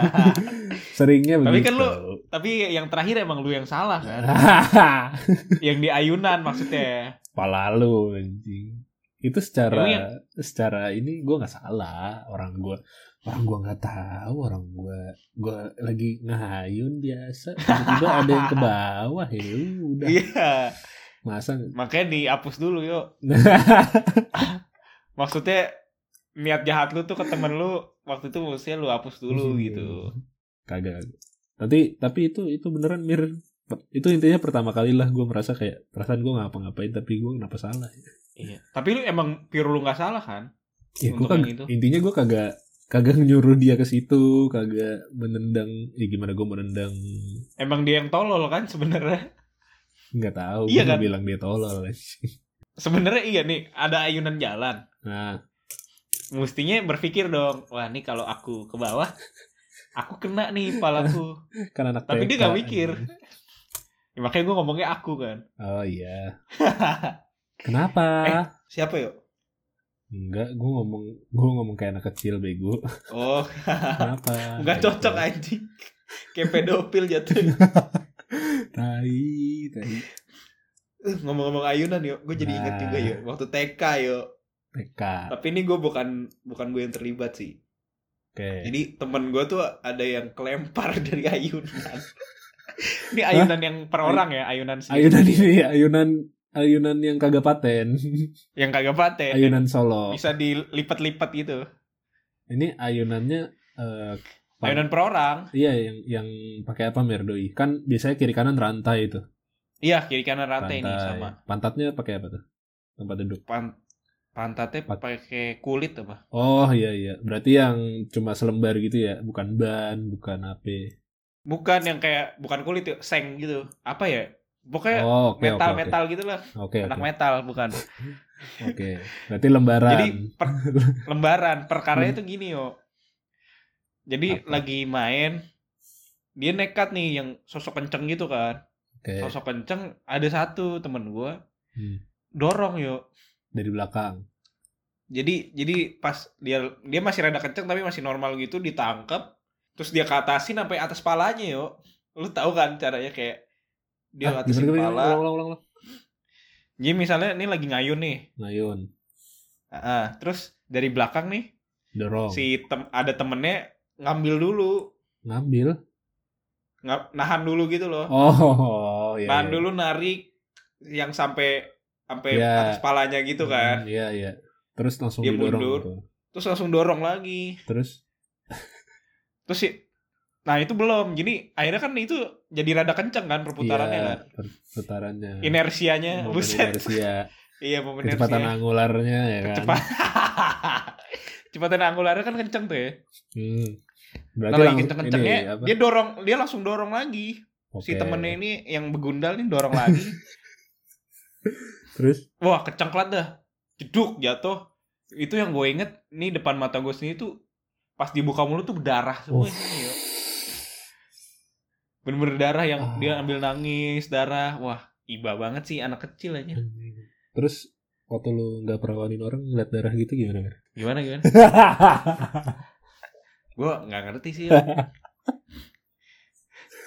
seringnya Tapi begitu kan lu- Tapi yang terakhir emang lu yang salah kan? yang di ayunan maksudnya. pala lu anjing itu secara yang- secara ini gue nggak salah orang gue orang gue nggak tahu orang gue gue lagi ngayun biasa tiba-tiba ada yang ke bawah ya udah Iya. Masa Makanya dihapus dulu yuk. Maksudnya niat jahat lu tuh ke temen lu waktu itu mestinya lu hapus dulu gitu. kagak tapi tapi itu itu beneran mir itu intinya pertama kali lah gue merasa kayak perasaan gue ngapa-ngapain tapi gue kenapa salah ya, Iya. Tapi lu emang pure lu nggak salah kan? ya gue yang kagak itu. intinya gue kagak kagak nyuruh dia ke situ kagak menendang ya gimana gue menendang Emang dia yang tolol kan sebenarnya. Nggak tahu Iya kan? bilang dia tolol Sebenarnya iya nih, ada ayunan jalan. nah Mestinya berpikir dong, wah nih kalau aku ke bawah, aku kena nih palaku. kan anak Tapi dia nggak mikir. Ya, makanya gue ngomongnya aku kan. oh iya kenapa Eh. Siapa yuk? enggak gue ngomong gue ngomong kayak anak kecil bego Oh, kenapa nggak cocok anjing. Kayak pedofil jatuh. Tai tai Eh, Ngomong-ngomong ayunan yuk, gue jadi inget Nah. juga yuk. Waktu TK yuk. TK Tapi ini gue bukan bukan gue yang terlibat sih. oke Jadi temen gue tuh ada yang kelempar dari ayunan. ini ayunan yang per orang ya, ayunan sih. ayunan ini ayunan ayunan yang kagak paten Yang kagak paten. ayunan solo Bisa dilipat-lipat gitu. ini ayunannya Pan- Ayunan per orang. iya yang yang pakai apa merdoi kan biasanya kiri kanan rantai itu Iya, kiri kanan rantai Rantai. sama. pantatnya pakai apa tuh tempat duduk Pan pantatnya Pat- pakai kulit apa? oh iya iya berarti yang cuma selembar gitu ya bukan ban bukan apa Bukan yang kayak bukan kulit yuk, seng gitu. Apa ya? Pokoknya Oh, oke, metal oke. metal gitu lah. Oke, Anak oke. metal bukan. Oke. Berarti lembaran. Jadi per- lembaran perkaranya itu gini yo. Jadi Apa? lagi main dia nekat nih yang sosok kenceng gitu kan. Oke. Sosok kenceng ada satu temen gua Hmm. dorong yo. Dari belakang. Jadi jadi pas dia dia masih rada kenceng tapi masih normal gitu ditangkap terus dia ke atasin sampai atas palanya yo. Lu tahu kan caranya kayak dia Ah, atasin gimana, gimana? pala. Ulang, ulang, ulang. Jadi misalnya ini lagi ngayun nih. Ngayun. Ah, terus dari belakang nih Dorong. si tem ada temennya ngambil dulu Ngambil. nga- nahan dulu gitu loh Oh, iya. nahan iya. dulu narik yang sampai sampai Iya. atas palanya gitu kan Hmm, Iya, iya. Terus langsung Dia didorong mundur. gitu. terus langsung dorong lagi Terus terus sih nah itu belum jadi akhirnya kan itu jadi rada kenceng kan perputarannya iya, kan per- putarannya. inersianya Momen buset inersia. iya momen Kecepatan inersia angularnya ya kan. cepat kecepatan angularnya kan kenceng tuh ya Hmm. Nah, Berarti lagi langsung kenceng-kencengnya ini dia dorong dia langsung dorong lagi si Oke. temennya ini yang begundal nih dorong lagi Terus Wah kecengklat dah Jeduk jatuh Itu yang gue inget Nih depan mata gue sendiri tuh Pas dibuka mulut tuh berdarah semua Oh. yo. Bener-bener darah yang Ah. dia ambil nangis Darah Wah iba banget sih anak kecil aja terus waktu lu nggak perawanin orang ngeliat darah gitu gimana? Gimana gimana Gue gak ngerti sih.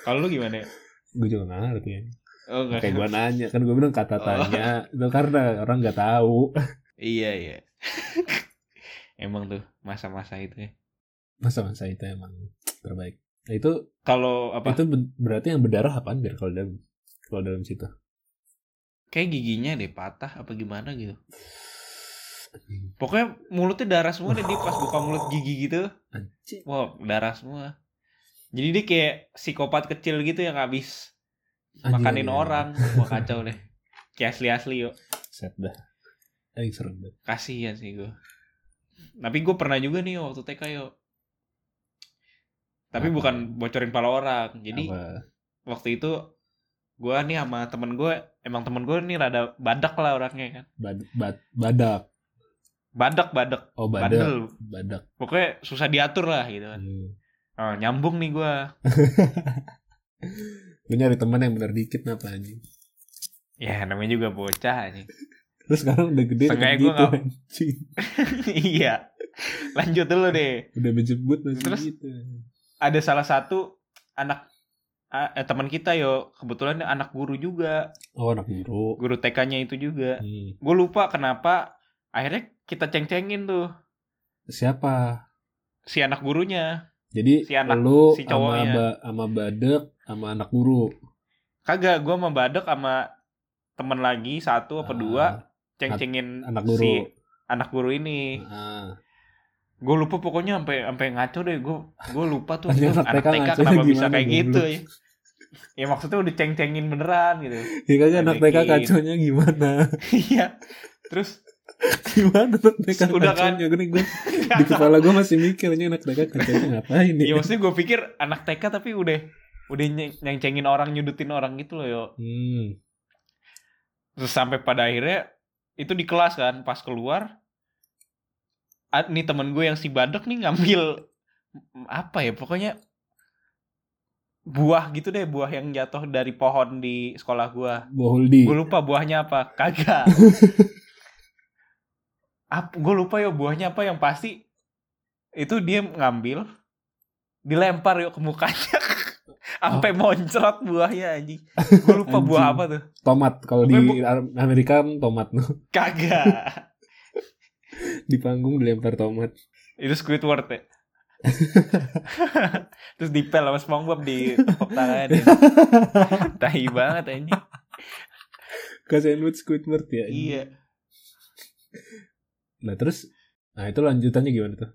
Kalau lu gimana gue juga nggak ngerti ya. Oh gak Kayak gue nanya kan gue bilang kata tanya itu karena orang nggak tahu Iya iya Emang tuh masa-masa itu ya masa-masa itu emang terbaik. Nah itu Kalau apa itu berarti yang berdarah apaan biar kalau dalam kalau dalam situ? Kayak giginya deh patah apa gimana gitu Pokoknya mulutnya darah semua deh dia pas buka mulut gigi gitu. Wah, darah semua. Jadi dia kayak psikopat kecil gitu yang habis makanin anjing. orang. Wah, kacau deh. Kayak asli-asli yuk. Set dah. Serem banget. Kasihan sih gue. Tapi gue pernah juga nih waktu TK yuk. Tapi Apa? bukan bocorin pala orang. Jadi Apa? waktu itu gue nih sama temen gue, emang temen gue nih rada badak lah orangnya kan. Bad, bad, badak. Badak, badak, Oh badak. bandel. Badak. Pokoknya susah diatur lah gitu kan. Hmm. Oh, nyambung nih gue. Gue nyari teman yang bener dikit kenapa anjing. Ya namanya juga bocah nih. Terus sekarang udah gede Seenggaknya gitu gua nggak- anjing. iya. Lanjut dulu deh. Udah menjemput masih Terus? gitu. Ada salah satu anak eh, teman kita yo, kebetulan anak guru juga. Oh anak guru. Guru TK-nya itu juga. Hmm. Gue lupa kenapa akhirnya kita ceng-cengin tuh Siapa? si anak gurunya. Jadi Si anak- lu si sama cowoknya. ba, sama badek sama anak guru. Kagak, gue sama Badek sama temen lagi satu apa Ah, dua ceng-cengin anak guru. si anak guru ini. Ah. Gue lupa pokoknya sampai sampai ngaco deh. Gue gue lupa tuh anak anak TK TK kenapa bisa kayak gitu ya. Ya maksudnya udah ceng-cengin beneran gitu. Ya kagak anak TK kaconya gimana? Iya. Terus gimana anak TK Udah kan? kaconya? Gue gue di kepala gue masih mikir ini anak TK kaconya ngapain ya ya? maksudnya gue pikir anak TK tapi udah udah nyeng- nyeng-cengin orang nyudutin orang gitu loh yo. Hmm. Terus sampai pada akhirnya itu di kelas kan pas keluar nih temen gue yang si badek nih ngambil apa ya pokoknya buah gitu deh buah yang jatuh dari pohon di sekolah gue Bohuldi. gue lupa buahnya apa kagak Ap, gue lupa ya buahnya apa yang pasti itu dia ngambil dilempar yuk ke mukanya sampai moncrot buahnya anjing gue lupa buah Anjing. apa tuh Tomat kalau di Amerika tomat no. kagak di panggung dilempar tomat. itu Squidward ya terus dipel sama SpongeBob di tepuk tangannya dia. tahi banget anjing Ke sandwich Squidward ya. iya Nah terus, nah itu lanjutannya gimana tuh?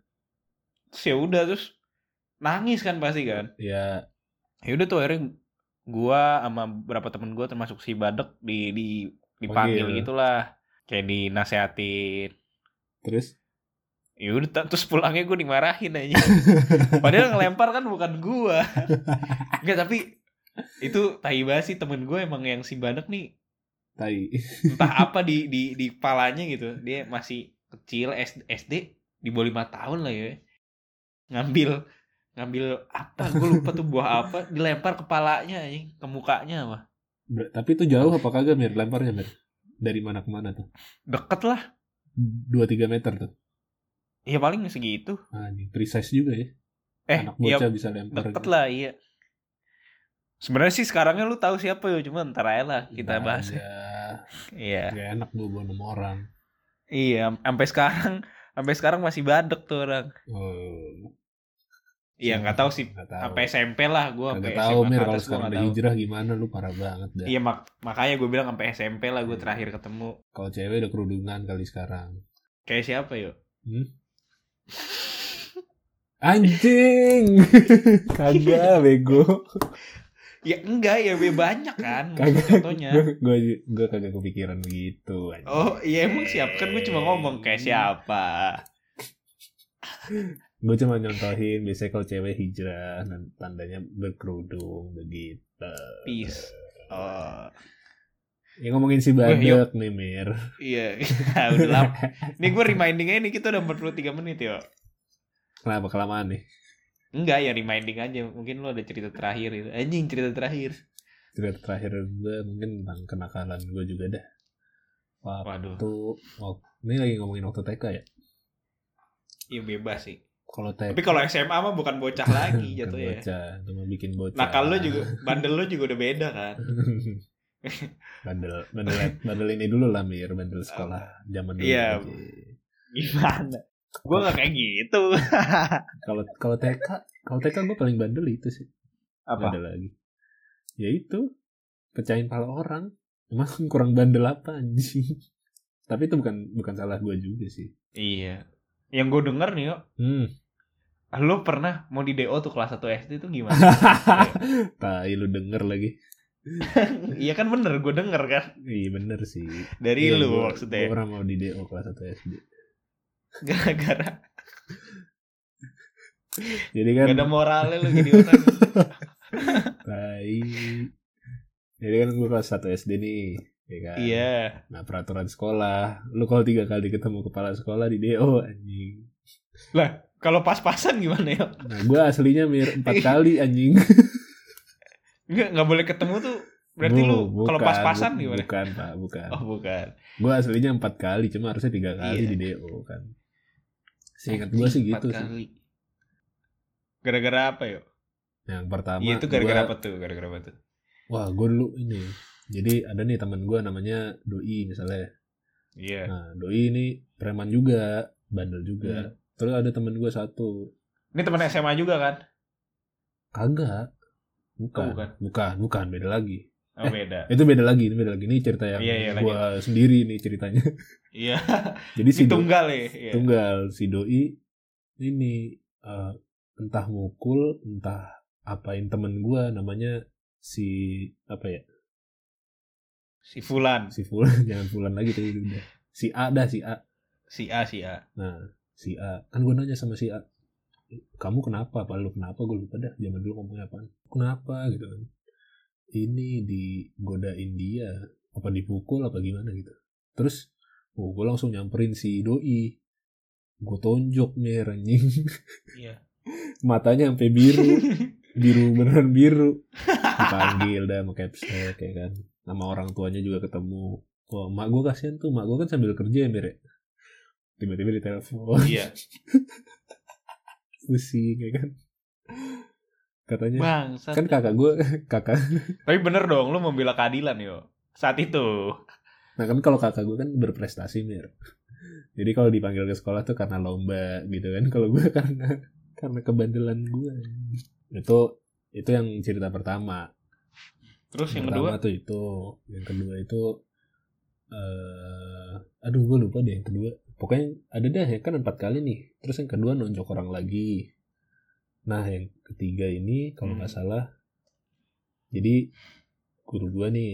terus ya udah terus nangis kan pasti kan Ya ya udah tuh akhirnya gua sama beberapa temen gua termasuk si Badek di di dipanggil Panggil. gitulah kayak dinasehatin terus? ya udah terus pulangnya gue dimarahin aja padahal ngelempar kan bukan gua Enggak tapi itu tai sih temen gue emang yang si Banek nih Tai. entah apa di di di kepalanya gitu dia masih kecil SD, SD di bawah lima tahun lah ya ngambil ngambil apa gue lupa tuh buah apa dilempar kepalanya anjing ke mukanya mah Tapi itu jauh apa kagak Mir lemparnya Mir? Dari mana ke mana tuh? deket lah 2-3 meter tuh. ya paling segitu Ah, ini precise juga ya. eh Anak iya bocah bisa lempar. deket gitu. lah iya sebenarnya sih sekarangnya lu tahu siapa ya cuma ntar aja lah kita bahas ada. iya Gak enak gue bawa nama orang. Iya sampai sekarang sampai sekarang masih badek tuh orang Oh, iya nggak tahu sih Nggak sampai SMP lah gue sampai Kagak tahu Mir kalau sekarang nggak udah hijrah gimana lu parah banget dah. iya mak makanya gue bilang sampai SMP lah gue Iya. terakhir ketemu Kalau cewek udah kerudungan kali sekarang. kayak siapa yuk Hmm? Anjing. Kagak bego. ya enggak ya be- banyak kan Kagak. contohnya Gue gue kagak kepikiran begitu. anjing. oh iya emang siapa kan gue cuma ngomong kayak siapa Gue cuma nyontohin biasanya kalau cewek hijrah tandanya berkerudung begitu. peace oh Ya ngomongin si Badak nih Mir. iya udah lama nih gue reminding aja nih kita udah 43 menit ya Kenapa kelamaan nih? Enggak ya reminding aja. Mungkin lo ada cerita terakhir itu. Anjing cerita terakhir. Cerita terakhir gue mungkin tentang kenakalan gue juga dah. waduh. Waktu, waktu ini lagi ngomongin waktu TK ya. iya bebas sih. Kalau TK tapi kalau SMA mah bukan bocah lagi jatuh ya. bocah, cuma bikin bocah. nakal lo juga bandel lo juga udah beda kan? Bandel bandel bandel ini dulu lah Mir. Bandel sekolah zaman dulu Iya. gimana gue gak kayak gitu. Kalau kalau TK kalau TK gue paling bandel itu sih. Apa? Ada lagi. Ya itu pecahin pala orang. Emang kurang bandel apa anjing? Tapi itu bukan bukan salah gue juga sih. Iya. Yang gue denger nih yuk. Hmm. Lo pernah mau di DO tuh kelas 1 SD itu gimana? Tai lu denger lagi. Iya kan bener gue denger kan? Iya bener sih. Dari Iya, lu gua- maksudnya. gua pernah mau di DO kelas 1 SD gara-gara. Jadi kan gak ada moralnya lu jadi orang tai. Jadi kan gue kelas 1 SD nih ya kan? Iya. Nah peraturan sekolah, lu kalau tiga kali ketemu kepala sekolah di DO anjing. kalau pas-pasan gimana ya? Nah gue aslinya mir empat kali anjing. nggak nggak boleh ketemu tuh. Berarti Bu, lu kalau pas-pasan bu- gimana? Bukan pak, bukan. oh bukan. Gue aslinya empat kali, cuma harusnya tiga kali Iya. di DO kan. Seingat gue sih gitu sih. kali. gara-gara apa yuk Yang pertama, iya itu gara-gara gua- apa tuh gara-gara apa tuh Wah gue dulu ini. Jadi ada nih teman gue namanya Doi misalnya. iya Nah Doi ini preman juga, bandel juga. Hmm. Terus ada teman gue satu, ini teman SMA juga kan kagak. Bukan, Oh, bukan. bukan, bukan, beda lagi. Oh beda. Itu beda lagi ini beda lagi. Ini cerita yang Iya, iya, gua sendiri nih ceritanya. Iya. Jadi si tunggal ya iya. tunggal si doi ini eh, entah mukul entah apain temen gua namanya si apa ya? Si Fulan. Si Fulan jangan Fulan lagi tadi udah si A dah si A. Si A si A. Nah si A. Kan gua nanya sama si A kamu kenapa apa lu kenapa? Gue lupa dah zaman dulu ngomongnya apaan. Kenapa? gitu kan ini digodain dia apa dipukul apa gimana gitu. Terus oh, gue langsung nyamperin si doi. Gue tonjok nih anjing. Iya. Matanya sampai biru. Biru beneran biru. Dipanggil dah sama capsek ya kan. Nama orang tuanya juga ketemu. Wah, mak gue kasihan tuh. Mak gue kan sambil kerja ya Mir ya. tiba-tiba ditelepon. Iya. Pusing ya kan katanya. Bang kan kakak gue kakak. Tapi bener dong lu membela keadilan yo. Saat itu. Nah kan kalau kakak gue kan berprestasi mir. Jadi kalau dipanggil ke sekolah tuh karena lomba gitu kan. Kalau gue karena karena kebandelan gue itu itu yang cerita pertama. Terus yang pertama kedua? tuh itu. Yang kedua itu eh aduh gue lupa deh yang kedua. Pokoknya ada dah ya kan empat kali nih. Terus yang kedua nonjok orang lagi nah yang ketiga ini kalau nggak Hmm. salah jadi guru gue nih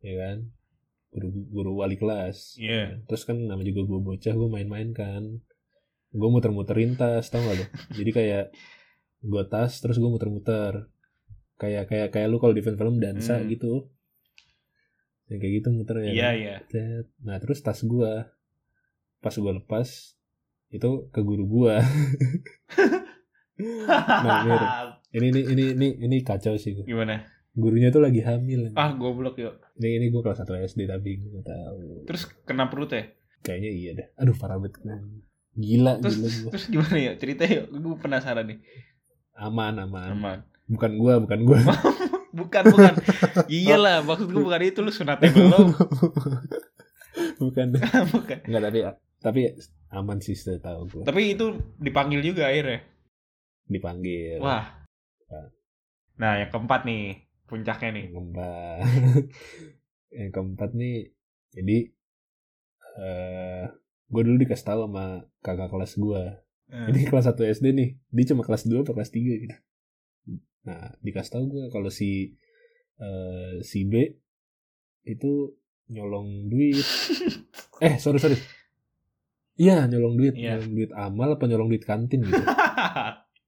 ya kan? Guru guru wali kelas. Iya. terus kan nama juga gue bocah gue main-main kan. Gue muter-muterin tas tau gak lo jadi kayak gue tas terus gue muter-muter. Kayak kayak kayak lu kalau di film-film dansa Hmm. gitu. Yang kayak gitu muter ya. Iya iya. Nah terus tas gua pas gua lepas itu ke guru gua Nah, ini ini ini ini ini kacau sih Gimana? gurunya tuh lagi hamil Ah goblok yuk. ini ini gua kelas 1 SD tapi nggak tahu Terus kena perut ya? kayaknya iya dah aduh parah banget gila Terus gila gua terus gimana ya? Cerita yuk. Gue penasaran nih. aman aman Aman. bukan gua bukan gua Bukan bukan. Iyalah maksud gue bukan itu lu sunatnya belum. bukan bukan. Enggak tapi tapi aman sih setahu gue Tapi itu dipanggil juga akhirnya. Dipanggil. Wah. Nah. Yang keempat nih puncaknya nih. yang keempat. Yang keempat nih jadi eh gue dulu dikasih tahu sama kakak kelas gue Hmm. ini kelas 1 SD nih dia cuma kelas 2 atau kelas 3 gitu. Nah dikasih tahu gue kalau si eh, si B itu nyolong duit. Eh sorry sorry. Iya nyolong duit. Iya. nyolong duit amal apa nyolong duit kantin gitu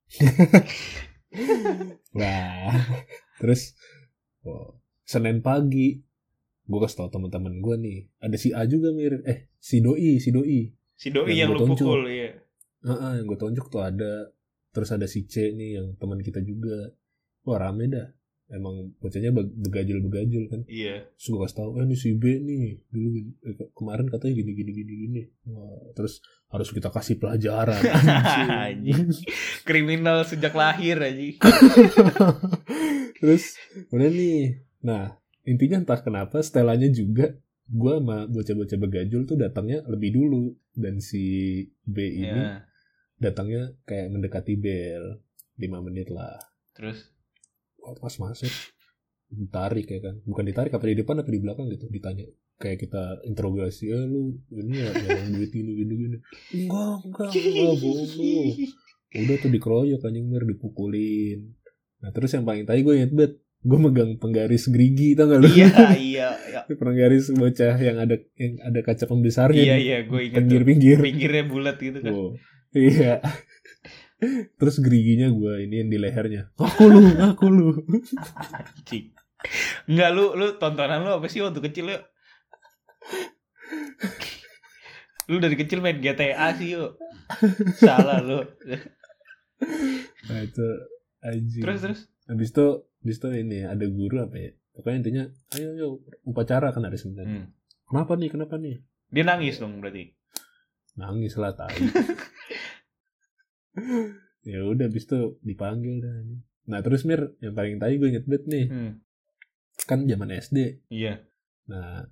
Wah, terus oh, Senin pagi gue kasih tau teman-teman gue nih, ada si A juga mirip, eh si Doi, si Doi, si doi Yang yang, lu tonjok. pukul iya. Heeh, yang gue tonjok tuh ada, terus ada si C nih yang teman kita juga, wah rame dah, emang bocahnya beg- begajul-begajul kan, Iya. terus gue kasih tau, eh ini si B nih, dulu eh, ke- kemarin katanya gini gini gini gini, wah, terus harus kita kasih pelajaran, Anjing. Kriminal sejak lahir aja. Terus udah nih. Nah, intinya entah kenapa setelannya juga gua sama bocah-bocah begajul tuh datangnya lebih dulu dan si B ini Iya. datangnya kayak mendekati bel 5 menit lah. Terus Wah, pas masuk ditarik ya kan. Bukan ditarik apa di depan apa di belakang gitu ditanya. Kayak kita interogasi, "Eh lu ini ya yang duit ini gini gini." Enggak, enggak, enggak, bohong lu. Udah tuh dikeroyok anjing mir dipukulin. Nah, terus yang paling tai gue inget banget. Gue megang penggaris gerigi tau gak lu? iya iya iya. penggaris bocah yang ada yang ada kaca pembesarnya Iya iya gue ingat tuh. pinggir-pinggir. Pinggirnya bulat gitu kan. Oh, iya. Terus geriginya gue ini yang di lehernya. Aku lu, aku lu. Enggak lu lu tontonan lu apa sih waktu kecil yuk? Lu dari kecil main GTA sih yuk. Salah lu. Nah, itu anjing. Terus terus. Habis itu, habis itu ini ada guru apa ya? Pokoknya intinya, ayo ayo upacara kan hari Senin. Hmm. Kenapa nih? Kenapa nih? Dia nangis dong berarti. Nangis lah tai. ya udah habis itu dipanggil dah. Nah terus Mir, yang paling tai gue inget banget nih. Hmm. Kan zaman SD. Iya. Nah,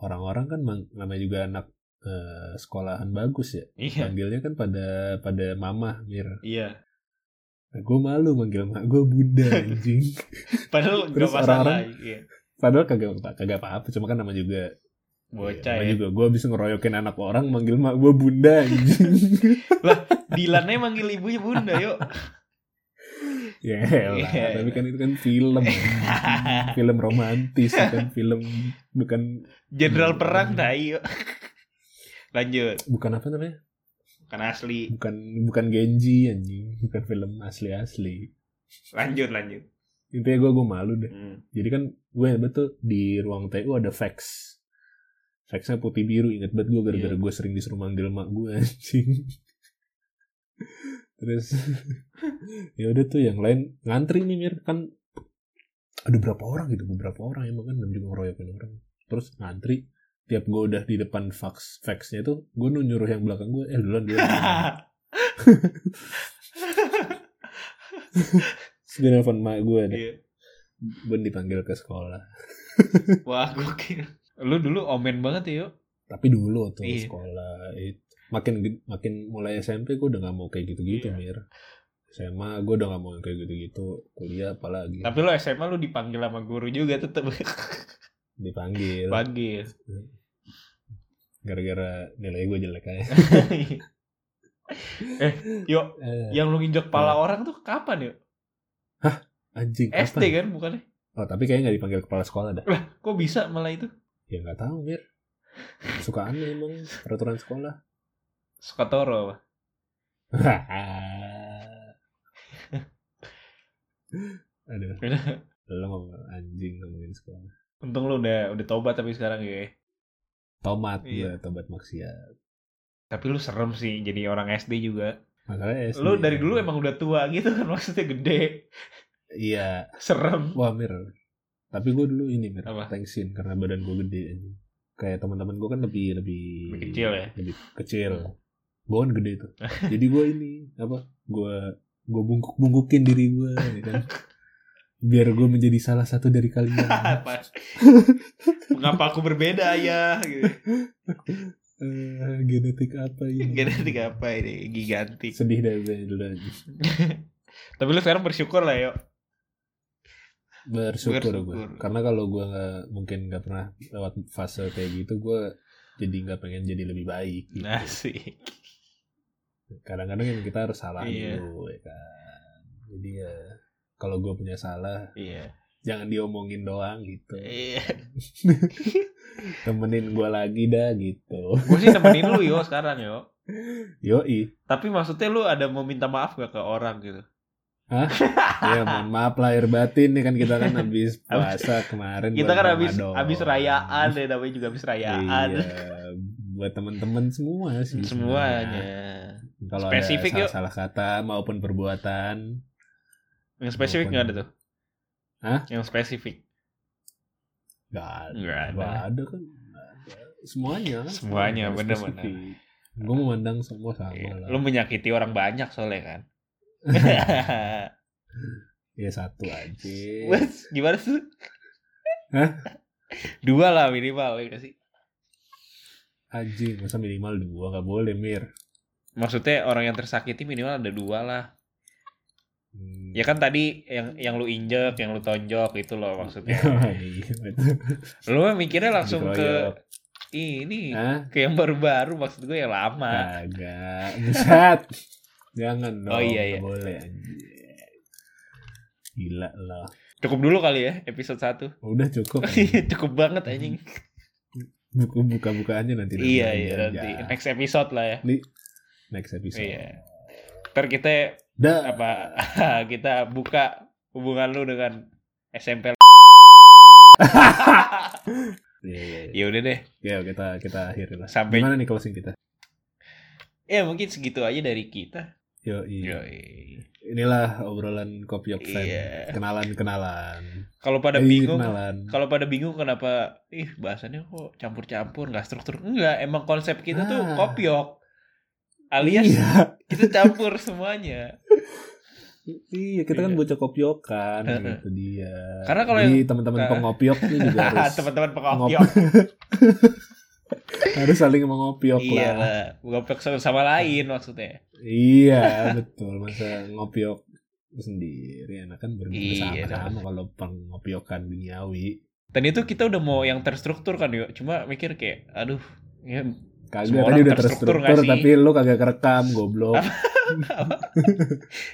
orang-orang kan namanya juga anak eh, sekolahan bagus ya. Iya. Panggilnya kan pada pada mama Mir. Iya. Nah, gue malu manggil mak gue bunda anjing. Padahal Terus gak masalah. orang-orang- Iya. Padahal kagak kagak apa-apa, cuma kan nama juga Bocah nama ya. juga gue bisa ngeroyokin anak orang manggil mak gue bunda anjing. Dilannya manggil ibunya bunda yuk. Ya elah, Iya. tapi kan itu kan film. film romantis bukan film bukan Jenderal Hmm. perang tai yuk. Lanjut. bukan apa namanya? Kan asli. Bukan bukan Genji anjing, bukan film asli-asli. Lanjut lanjut. Intinya gue gue malu deh. Hmm. Jadi kan gue betul di ruang TU ada fax. Faxnya putih biru inget banget gue gara-gara Iya. gue sering disuruh manggil mak gue anjing. Terus ya udah tuh yang lain ngantri nih mir kan ada berapa orang gitu beberapa orang emang kan namanya juga ngeroyokin orang. Terus ngantri tiap gue udah di depan fax faxnya tuh gue nu nyuruh yang belakang gue eh duluan duluan. gue nelfon mak gue deh. Iya. Gue dipanggil ke sekolah. Wah gokil. Lu dulu omen banget ya yuk. tapi dulu tuh Iya. sekolah it- makin makin mulai SMP gue udah nggak mau kayak gitu-gitu Iya. mir. SMA gue udah nggak mau kayak gitu-gitu. Kuliah apalagi. Tapi lu SMA lu dipanggil sama guru juga tetep. Dipanggil. Panggil. gara-gara nilai gue jelek aja. Eh, yuk, Eh, yang lu nginjek pala orang tuh kapan yuk? anjing SD kapan? kan bukannya? oh tapi kayaknya nggak dipanggil kepala sekolah dah. Lah, kok bisa malah itu? ya nggak tahu mir. Suka aneh emang peraturan sekolah Aduh. Lo ngomong anjing ngomongin sekolah. Untung lu udah udah tobat tapi sekarang ya. Tomat Iya. gue, tobat maksiat. Tapi lu serem sih jadi orang SD juga. Masalahnya SD, Lu dari ya. dulu emang udah tua gitu kan maksudnya gede. Iya. Serem. Wah Mir. Tapi gue dulu ini Mir. Apa? Thanksin karena badan gue gede. Kayak teman-teman gue kan lebih lebih Lebih kecil ya? Lebih kecil. Kan gede tuh. Jadi gue ini apa? Gue gue bungkuk bungkukin diri gue ya kan. Biar gue menjadi salah satu dari kalian. Apa? Mengapa aku berbeda ya? Gitu. Eh, genetik apa ini? Genetik apa ini? Gigantik. Sedih gue dulu aja. Tapi lu sekarang bersyukur lah yuk. Bersyukur, Bersyukur. gue. Karena kalau gue nggak mungkin nggak pernah lewat fase kayak gitu, gue jadi nggak pengen jadi lebih baik. Gitu. Asik. Kadang-kadang yang kita harus salah Iya. dulu, ya kan. Jadi ya kalau gue punya salah, Iya. jangan diomongin doang gitu. Iya. Temenin gue lagi dah gitu. Gue sih temenin lu yo sekarang yo. Yoi. Tapi maksudnya lu ada mau minta maaf gak ke orang gitu? Ya mohon maaf lahir batin nih kan kita kan habis puasa kemarin. Kita kan habis habis rayaan deh namanya juga habis rayaan. Iya, buat teman-teman semua sih. Semuanya. Kalau Spesifik, ada yuk. salah, salah kata maupun perbuatan, Yang spesifik Maupun- nggak ada tuh? Hah? Yang spesifik. nggak ada. Nggak ada. Nggak ada kan. Semuanya kan. Semuanya, bener-bener. Gue memandang semua sama Iya. lah. Lu menyakiti orang banyak soalnya kan. Ya satu aja. Wes, gimana tuh? Hah? Dua lah minimal ya sih. Anjing, masa minimal dua nggak boleh mir. Maksudnya orang yang tersakiti minimal ada dua lah. Hmm. Ya kan tadi yang yang lu injek, yang lu tonjok itu loh maksudnya. Iya, lu mah mikirnya langsung ke ini, Hah? ke yang baru-baru maksud gue yang lama. Kagak. Buset. Jangan dong. Oh, iya, iya. boleh. Gila lah. Cukup dulu kali ya episode 1. Udah cukup. Cukup banget anjing. Buku buka-bukaannya nanti. iya, nanti iya nanti next episode lah ya. Next episode. Iya. Ntar kita Dah. apa kita buka hubungan lu dengan SMP. Iya, iya, iya. ya udah deh. Ya, kita kita akhiri lah. Sampai- Gimana nih closing kita? Ya mungkin segitu aja dari kita. Yo, iya. Inilah obrolan kopiok fan. Iya. Kenalan-kenalan. Kalau pada Eh, bingung kalau pada bingung kenapa ih bahasannya kok campur-campur nggak struktur enggak emang konsep kita tuh Ah. kopiok alias Iya. kita campur semuanya Iya, kita kan Iya. bocah kopiokan gitu dia. Karena kalau Jadi yang- teman-teman Nah. pengopiok ini juga harus teman-teman ngop- pengopiok harus saling mengopiok iya lah. lah ngopiok sama, sama lain maksudnya Iya, betul. Masa ngopiok sendiri enak kan ber- Iya, bersama-sama kalau pengopiokan duniawi. dan itu kita udah mau yang terstruktur kan yuk cuma mikir kayak aduh ya Kagak Semua tadi udah terstruktur terstruktur tapi lu kagak kerekam goblok.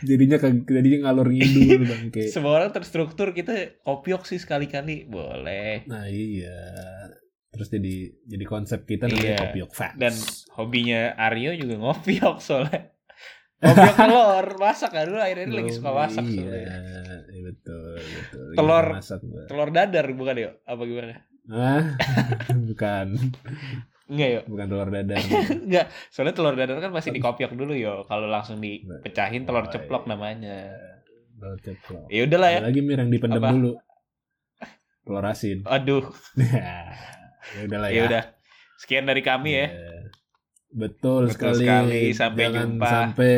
jadinya jadinya ngalur ngidul bangke. semua orang terstruktur kita kopiok sih sekali-kali boleh Nah iya. Terus jadi jadi konsep kita namanya Iya. kopiok facts. dan hobinya Aryo juga ngopiok soalnya ngopiok telur masak kan dulu akhirnya lagi suka masak Iya, soalnya. iya betul, betul. Telur- masak gua. telur dadar bukan yuk apa gimana Ah, bukan, enggak yuk bukan telur dadar. enggak soalnya telur dadar kan masih dikopiok dulu yo kalau langsung dipecahin telur Oh, ceplok iya. namanya Telur ceplok. ya udahlah ya Ada lagi mir yang dipendam Apa? dulu. Telur asin. aduh ya udahlah ya ya. udah sekian dari kami ya Iya. Betul, Betul sekali. sekali. Sampai Jangan jumpa. sampai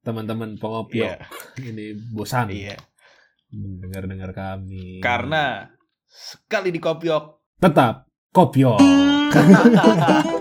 teman-teman pengopiok Iya. ini bosan iya mendengar-dengar kami. karena sekali dikopiok tetap kopiok.